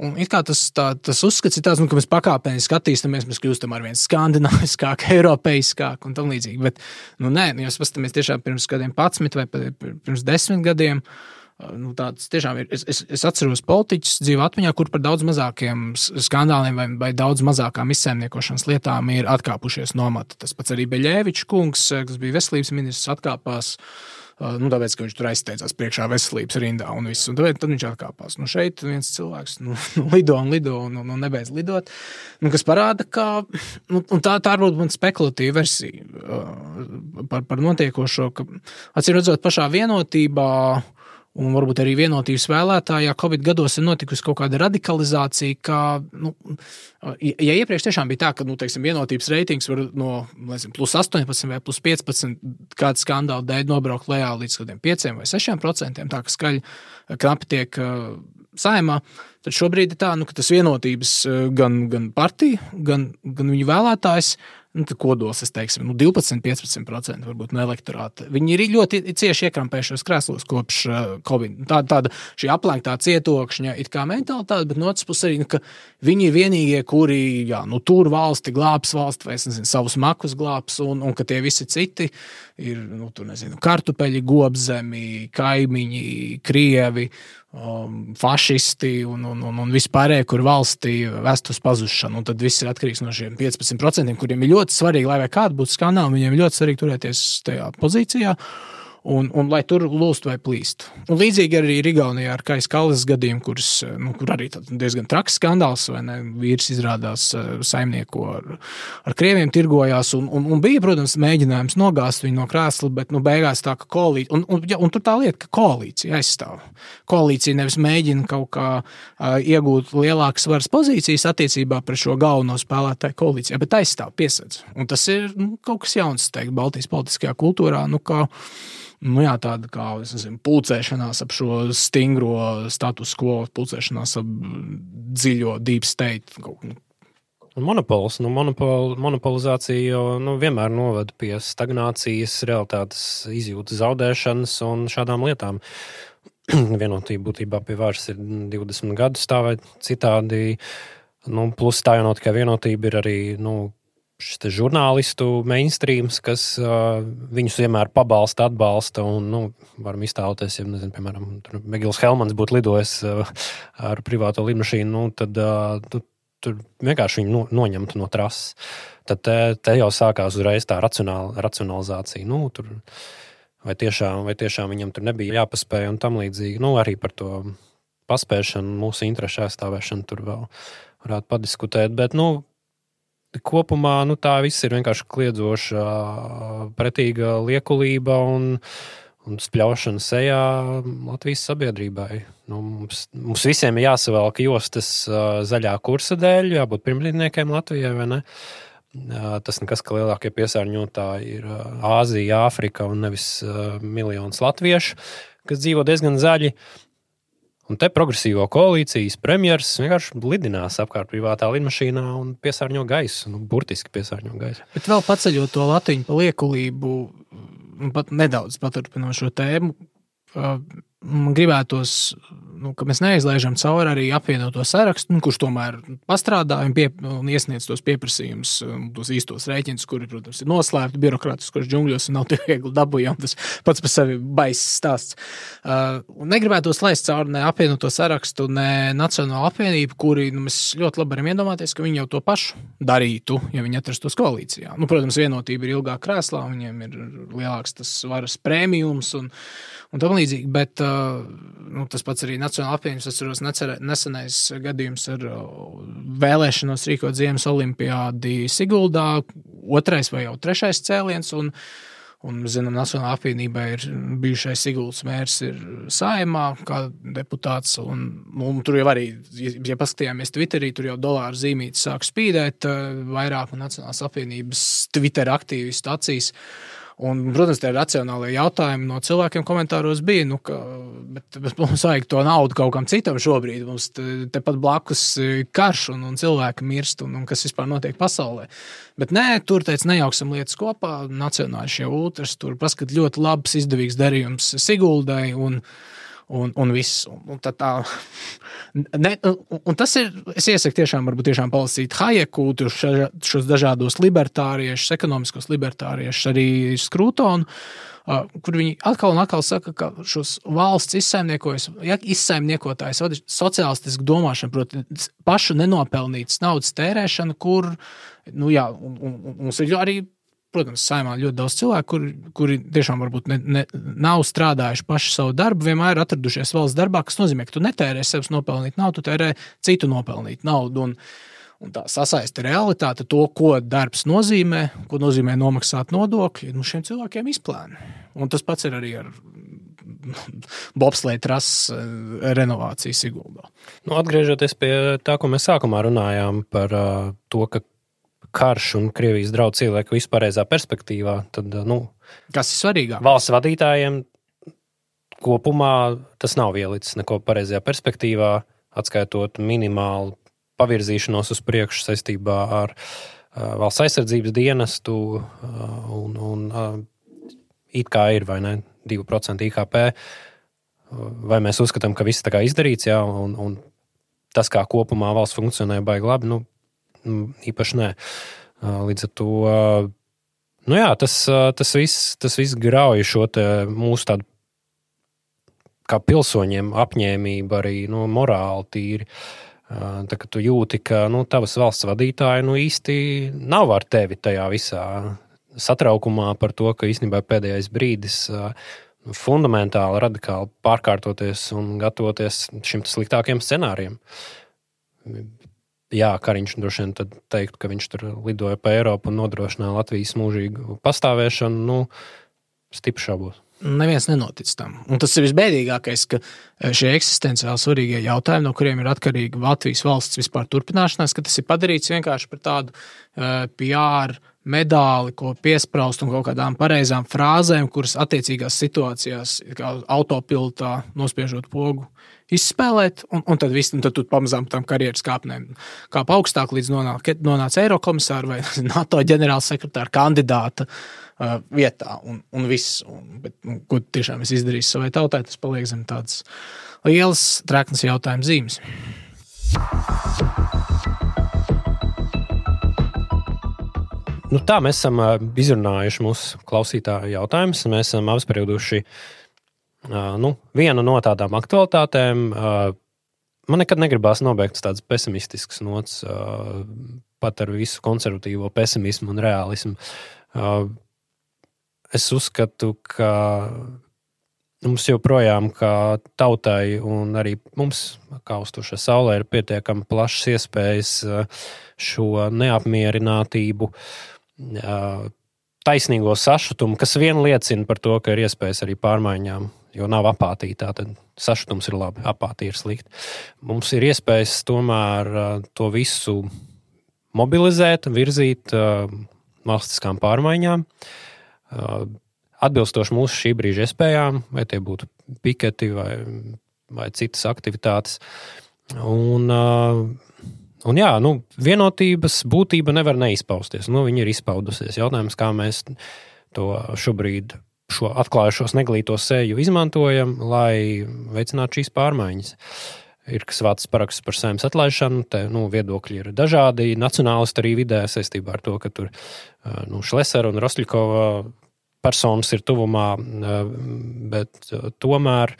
Un tas, tā, tas uzskats ir tāds, nu, ka mēs pakāpeniski attīstāmies, mēs kļūstam ar vien skandināviskāk, [LAUGHS] eiropeiskāk un tā līdzīgi. Bet, nu, nē, nu, ja mēs paskatāmies tiešām pirms kādiem 11 vai pirms 10 gadiem. Nu, tāds tiešām ir. Es, es, es atceros politiķus dzīvē atmiņā, kur par daudz mazākiem skandāliem vai, vai daudz mazākām izsēmniekošanas lietām ir atkāpušies no amata. Tas pats arī Beļēvičs kungs, kas bija veselības ministrs, atkāpās. Uh, nu, tāpēc, ka viņš tur aizteicās priekšā veselības rindā un viss. Un tāpēc viņš atkāpās. Nu, šeit viens cilvēks nu, [LAUGHS] nu, lido un lido un, un, un nebeidz lidot. Nu, kas parāda, ka nu, tā, tā varbūt man spekulatīva versija uh, par, par notiekošo, ka acīm redzot pašā vienotībā Un varbūt arī vienotības vēlētājā Covid gados ir notikusi kaut kāda radikalizācija. Ka, nu, ja iepriekš tiešām bija tā, ka nu, teiksim, vienotības reitings var no nezinu, plus 18 vai plus 15 kāda skandāla dēļ nobraukt lejā līdz 5 vai 6 procentiem, tā ka skaļi knapi tiek uh, saimā, tad šobrīd ir tā, nu, ka tas vienotības gan, gan partija, gan, gan viņu vēlētājs nu, kodols, teiktu, nu, 12, 15% varbūt no elektorāta. Viņi ir ļoti cieši iekrampējušies krēslos kopš uh, Covid. Nu, tāda, tāda šī aplenktā cietokšņa it kā mentalitāte, bet no otras puses arī, nu, viņi ir vienīgie, kuri jā, nu, tur valsti glābs valsts vai nezinu, savus makus glābs, un, un ka tie visi citi ir nu, tur, nezinu, kartupeļi, gobzemi, kaimiņi, krievi um, fašisti un, un, un, un vispārējie, kur valstī vest uz pazušanu. Un tad viss ir atkarīgs no šiem 15%, kuriem ir ļoti svarīgi, lai kāda būtu skandāla, viņiem ir ļoti svarīgi turēties tajā pozīcijā. Uh, un, un lai tur lūst vai plīst. Un līdzīgi arī Igaunijā ar Kaisa Kalas gadījumu, kurš, nu, kur arī diezgan traks skandāls, vai ne? Vīrs izrādās eh, saimnieku ar, ar krieviem tirgojās, un, un, un bija, protams, mēģinājums nogāzt viņu no krēsla, bet nu, beigās tā, ka koalīcija, un, un, ja, un tur tā lieta, ka koalīcija aizstāv. Koalīcija nevis mēģina kaut kā uh, iegūt lielākas varas pozīcijas attiecībā pret šo galveno spēlētāju koalīcijā, bet aizstāv, piesedz. Un tas ir nu, kaut kas jauns, teikt, Baltijas politiskajā kultūrā. Nu, kā, nu, jā, tāda kā nezinu, pulcēšanās ap šo stingro status quo, pulcēšanās ap dziļo deep state. Nu. Monopols, nu, monopol, monopolizācija jau nu, vienmēr novada pie stagnācijas, realitātes izjūtas zaudēšanas un šādām lietām. [CLEARS THROAT] Vienotība būtībā pie varas ir 20 gadus tā vai citādi. Nu, plus tā jau nav tikai vienotība, ir arī nu, šis žurnālistu mainstreams, kas uh, viņus vienmēr pabalsta, atbalsta. Un, nu, varam iztēloties, ja, nezinu, piemēram, Megils Helmans būtu lidojis uh, ar privāto lidmašīnu, nu, tad uh, tu, tur vienkārši viņu no, noņemtu no trases. Tad te, te jau sākās uzreiz tā racionāla, racionalizācija. Nu, tur, vai, tiešām, vai tiešām viņam tur nebija jāpaspēj un tam līdzīgi. Nu, arī par to paspēšanu, mūsu interesu aizstāvēšanu tur vēl varētu padiskutēt. Bet, nu, kopumā nu, tā viss ir vienkārši kliedzoša, pretīga liekulība un, un spļaušana sejā Latvijas sabiedrībai. Nu, mums, mums visiem ir jāsavelk jostas zaļā kursa dēļ, jābūt pirmrīdniekiem Latvijai vai ne. Tas nekas, ka lielākie piesārņotāji ir Āzija, Āfrika un nevis miljonus latviešu, kas dzīvo diezgan zaļi. Uh, Un te progresīvo koalīcijas premjerministrs vienkārši lidinās apkārt privātā lidmašīnā un piesārņo gaisu. Nu, burtiski piesārņo gaisu. Bet vēl paceļot to latiņu pa liekulību, pat nedaudz paturpinot šo tēmu, man gribētos nu, ka mēs neizlaižam cauri arī apvienoto sarakstu, nu, kurš tomēr pastrādā un, pie, un iesniedz tos pieprasījumus, tos īstos rēķinus, kuri, protams, ir noslēpti birokrātiskos džungļos un nav tik viegli dabūjami. Tas pats par sevi baisa stāsts. Uh, negribētos laist cauri ne apvienoto sarakstu, ne Nacionālo apvienību, kuri nu, mēs ļoti labi varam iedomāties, ka viņi jau to pašu darītu, ja viņi atrastos koalīcijā. Nu, protams, vienotība ir ilgāk krēslā, viņiem ir lielāks tas varas prēmijums un, un tam līdzīgi, bet uh, nu, tas pats arī Nacionāla apvienības, es atceros nesenais gadījums ar vēlēšanos rīkot Ziemas olimpiādi Siguldā, otrais vai jau trešais cēliens. Un, Un, zinām, Nacionālā apvienībā ir bijušais Siguldas mērs, ir saimā kā deputāts. Un, un tur jau arī, ja paskatījāmies Twitterī, tur jau dolāru zīmītes sāk spīdēt vairāk Nacionālās apvienības Twitter aktīvistu acīs. Un, protams, tie racionālie jautājumi no cilvēkiem komentāros bija, nu, ka, bet, bet mums vajag to naudu kaut kam citam šobrīd. Mums te- tepat blakus ir karš un, un cilvēki mirst, un, un kas vispār notiek pasaulē. Bet nē, tur teica, nejauksim lietas kopā. Nacionālais šie ultras, tur paskat ļoti labs, izdevīgs darījums Siguldai. Un, Un, un viss. Un, tad tā, [LAUGHS] ne, un, un tas ir. Es iesaku tiešām, varbūt tiešām palasīt Hajeku, tur ša- šos dažādos libertāriešus, ekonomiskos libertāriešus, arī Skrūtonu. Uh, kur viņi atkal un atkal saka, ka šos valsts ja izsaimniekotājs vada sociālistisku domāšanu, proti, pašu nenopelnītas naudas tērēšanu, kur, nu jā, un, un, un mums ir arī protams, saimā ļoti daudz cilvēku, kuri, kuri tiešām varbūt ne, ne, nav strādājuši paši savu darbu, vienmēr ir atradušies valsts darbā, kas nozīmē, ka tu netērē sev nopelnīt naudu, tu tērē citu nopelnīt naudu. Un, un tā sasaista realitāte, to, ko darbs nozīmē, ko nozīmē nomaksāt nodokļi, nu šiem cilvēkiem izplēna. Un tas pats ir arī ar [LAUGHS] bobslēga trases eh, renovāciju Siguldā. Nu, atgriežoties pie tā, ko mēs sākumā runājām par uh, to, ka karš un Krievijas draudz ieliek vispārējā perspektīvā, tad uh, nu, Kas ir svarīgāk? valsts vadītājiem kopumā tas nav ielicis neko pareizajā perspektīvā, atskaitot minimālu pavirzīšanos uz priekšu saistībā ar uh, valsts aizsardzības dienestu uh, un, un uh, it kā ir vai ne 2% IKP. Vai mēs uzskatām, ka viss kā izdarīts, jā, un, un tas, kā kopumā valsts funkcionē, baigi labi, nu, īpaši nē. Līdz ar to nu jā, tas, tas, viss, tas viss grauj šo mūsu tādu kā pilsoņiem apņēmību, arī nu, morāli tīri. Tā kā tu jūti, ka nu, tavas valsts vadītāji nu, īsti nav ar tevi tajā visā satraukumā par to, ka īstenībā pēdējais brīdis uh, fundamentāli, radikāli pārkārtoties un gatavoties šim sliktākiem scenārijiem. Jā, Kariņš droši vien teiktu, ka viņš tur lidoja pa Eiropu un nodrošināja Latvijas mūžīgu pastāvēšanu. Nu, stipri šaubos. Neviens nenotic tam. Un tas ir visbēdīgākais, ka e, šie eksistenciāli svarīgie jautājumi, no kuriem ir atkarīga Latvijas valsts vispār turpināšanās, ka tas ir padarīts vienkārši par tādu uh, PR medāli, ko piesprāst un kaut kādām pareizām frāzēm, kuras attiecīgās situācijās, kā autopilotā nospiežot pogu, izspēlēt, un, un tad viss, un tad pamazām tam karjeras kāpnēm kāp augstāk, līdz nonāca Eirokomisāra vai [LAUGHS] NATO ģenerālsekretāra kandidāta uh, vietā, un, un viss. Un, bet, nu, ko tiešām es izdarīju savai tautai, tas paliek zem tādas lielas traknas jautājuma zīmes. Nu, tā mēs esam izrunājuši mūsu klausītāju jautājumus. Mēs esam apsprieduši nu, vienu no tādām aktualitātēm. Man nekad negribās nobeigt tādas pesimistiskas nots, pat ar visu konservatīvo pesimismu un realismu. Es uzskatu, ka mums joprojām, kā tautai, un arī mums, kā uztušai saulē, ir pietiekami plašas iespējas šo neapmierinātību ā, taisnīgo sašutumu, kas vien liecina par to, ka ir iespējas arī pārmaiņām, jo nav apātija. Tad sašutums ir labi, apātija ir slikti. Mums ir iespējas tomēr to visu mobilizēt, virzīt valstiskām pārmaiņām. Atbilstoši mūsu šī brīža iespējām, vai tie būtu piketi vai, vai citas aktivitātes. Un, ā, Un jā, nu, vienotības būtība nevar neizpausties. Nu, viņa ir izpaudusies. Jautājums, kā mēs to šobrīd, šo atklājušos neglīto seju izmantojam, lai veicinātu šīs pārmaiņas. Ir kas vācis paraksts par saimnes atlaišanu, te nu, viedokļi ir dažādi. Nacionālisti arī vidē saistībā ar to, ka tur nu, Šlesera un Rosļikova personas ir tuvumā, bet tomēr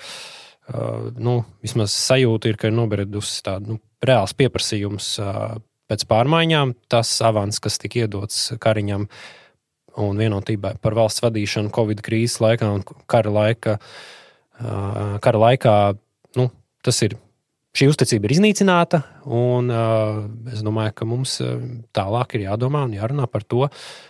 nu, vismaz sajūta ir, ka ir nobriedusi tāda nu, reāls pieprasījums pēc pārmaiņām. Tas avans, kas tika iedots Kariņam un vienotībai par valsts vadīšanu Covid krīzes laikā un kara, laika, kara laikā, nu, tas ir. Šī uzticība ir iznīcināta, un uh, es domāju, ka mums tālāk ir jādomā un jārunā par to, uh,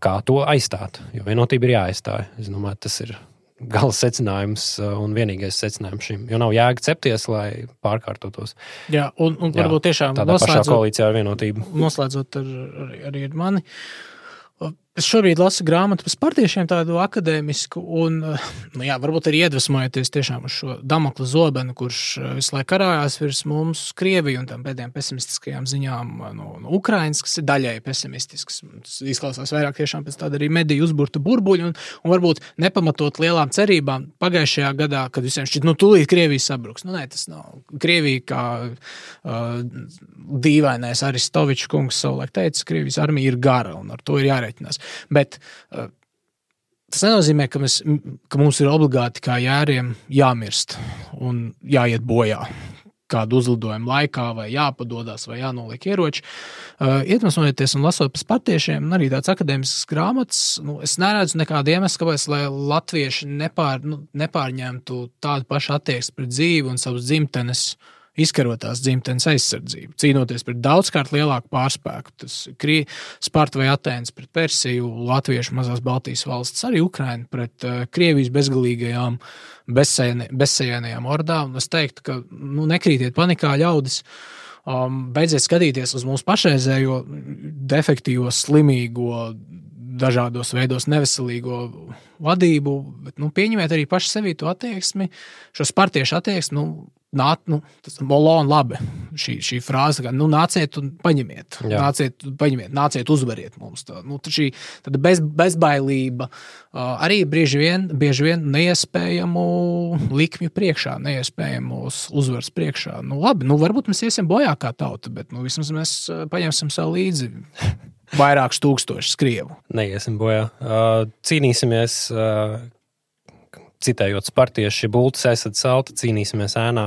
kā to aizstāt. Jo vienotība ir jāaizstāj. Es domāju, tas ir gala secinājums un vienīgais secinājums šim. Jo nav jēga cepties, lai pārkārtotos. Jā, un, un varbūt tiešām tādā pašā koalīcijā ar vienotību. Noslēdzot ar, arī, arī ar mani. Es šobrīd lasu grāmatu par partiešiem, tādu akadēmisku, un nu jā, varbūt arī iedvesmojoties tiešām uz šo Damokla zobenu, kurš eh, visu laiku karājās virs mums, Krieviju un tām pēdējām pesimistiskajām ziņām no, no Ukrainas, kas ir daļai pesimistisks. Tas izklausās vairāk tiešām pēc tāda arī mediju uzburta burbuļa, un, un varbūt nepamatot lielām cerībām pagājušajā gadā, kad visiem šķiet, nu, tūlīt Krievija sabruks. Nu, nē, tas nav. Krievija, kā uh, dīvainais Aristovičs kungs savulaik teica, Krievijas armija ir gara, un ar to ir jārēķinās. Bet uh, tas nenozīmē, ka, mēs, ka mums ir obligāti kā jēriem jāmirst un jāiet bojā. Kādu uzlidojumu laikā, vai jāpadodas, vai jānoliek ieroči. Uh, Ietvasoties un lasot par partiešiem, un arī tāds akadēmisks grāmatas, nu, es neredzu nekādu iemeslu, kāpēc latvieši nepār, nu, nepārņemtu tādu pašu attieksmi pret dzīvi un savas dzimtenes uh, izkarotās dzimtenes aizsardzību, cīnoties pret daudzkārt lielāku pārspēku. Tas ir Sparta vai Atēnas pret Persiju, Latviešu mazās Baltijas valsts, arī Ukraina pret uh, Krievijas bezgalīgajām, bezsēnējām ordām. Es teiktu, ka nu, nekrītiet panikā ļaudis. Um, beidziet skatīties uz mūsu pašreizējo defektīvo, slimīgo, dažādos veidos neveselīgo vadību, bet nu, pieņemiet arī pašu sevi to attieksmi, šo spartiešu attieksmi. Nu, Nāc, nu, tas ir molons, labi. Šī, šī frāze, ka nu, nāciet un paņemiet, Jā. nāciet, paņemiet, nāciet, uzvariet mums. Tā, nu, šī bez, bezbailība arī bieži vien, bieži vien neiespējamu likmju priekšā, neiespējamu uzvaras priekšā. Nu, labi, nu, varbūt mēs iesim bojā kā tauta, bet nu, vismaz mēs paņemsim sev līdzi. Vairākus tūkstošus krievu. Neiesim bojā. Cīnīsimies citējot spartieši, bultas esat salta, cīnīsimies ēnā.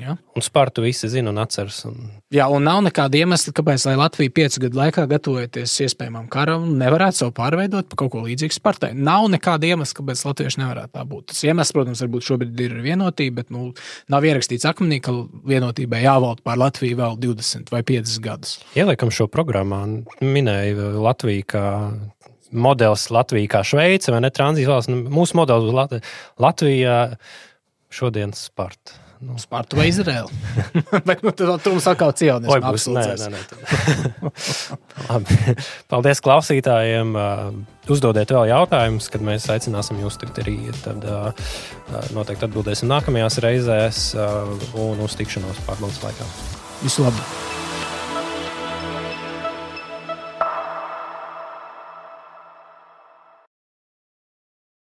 Ja. Un Spartu visi zina un atceras. Un... Jā, un nav nekāda iemesla, kāpēc Latvija piecu gadu laikā gatavojoties iespējamam karam, nevarētu savu pārveidot par kaut ko līdzīgu Spartai. Nav nekāda iemesla, kāpēc latvieši nevarētu tā būt. Tas iemesls, protams, varbūt šobrīd ir vienotība, bet nu, nav ierakstīts akmenī, ka vienotībai jāvalda pār Latviju vēl 20 vai 50 gadus. Ieliekam šo programmā, minēja Latviju kā modelis Latvija kā Šveice vai ne tranzīta valsts. Nu, mūsu modelis būs Lat Latvija šodienas Sparta. Nu. Sparta vai Izraela? [LAUGHS] Bet nu, tur mums atkal cīnās. Vai būs? Nē, nē, nē. [LAUGHS] Labi. Paldies klausītājiem. Uzdodiet vēl jautājumus, kad mēs aicināsim jūs tikt arī. Tad noteikti atbildēsim nākamajās reizēs un uz tikšanos pārbaudas laikā. Visu labu!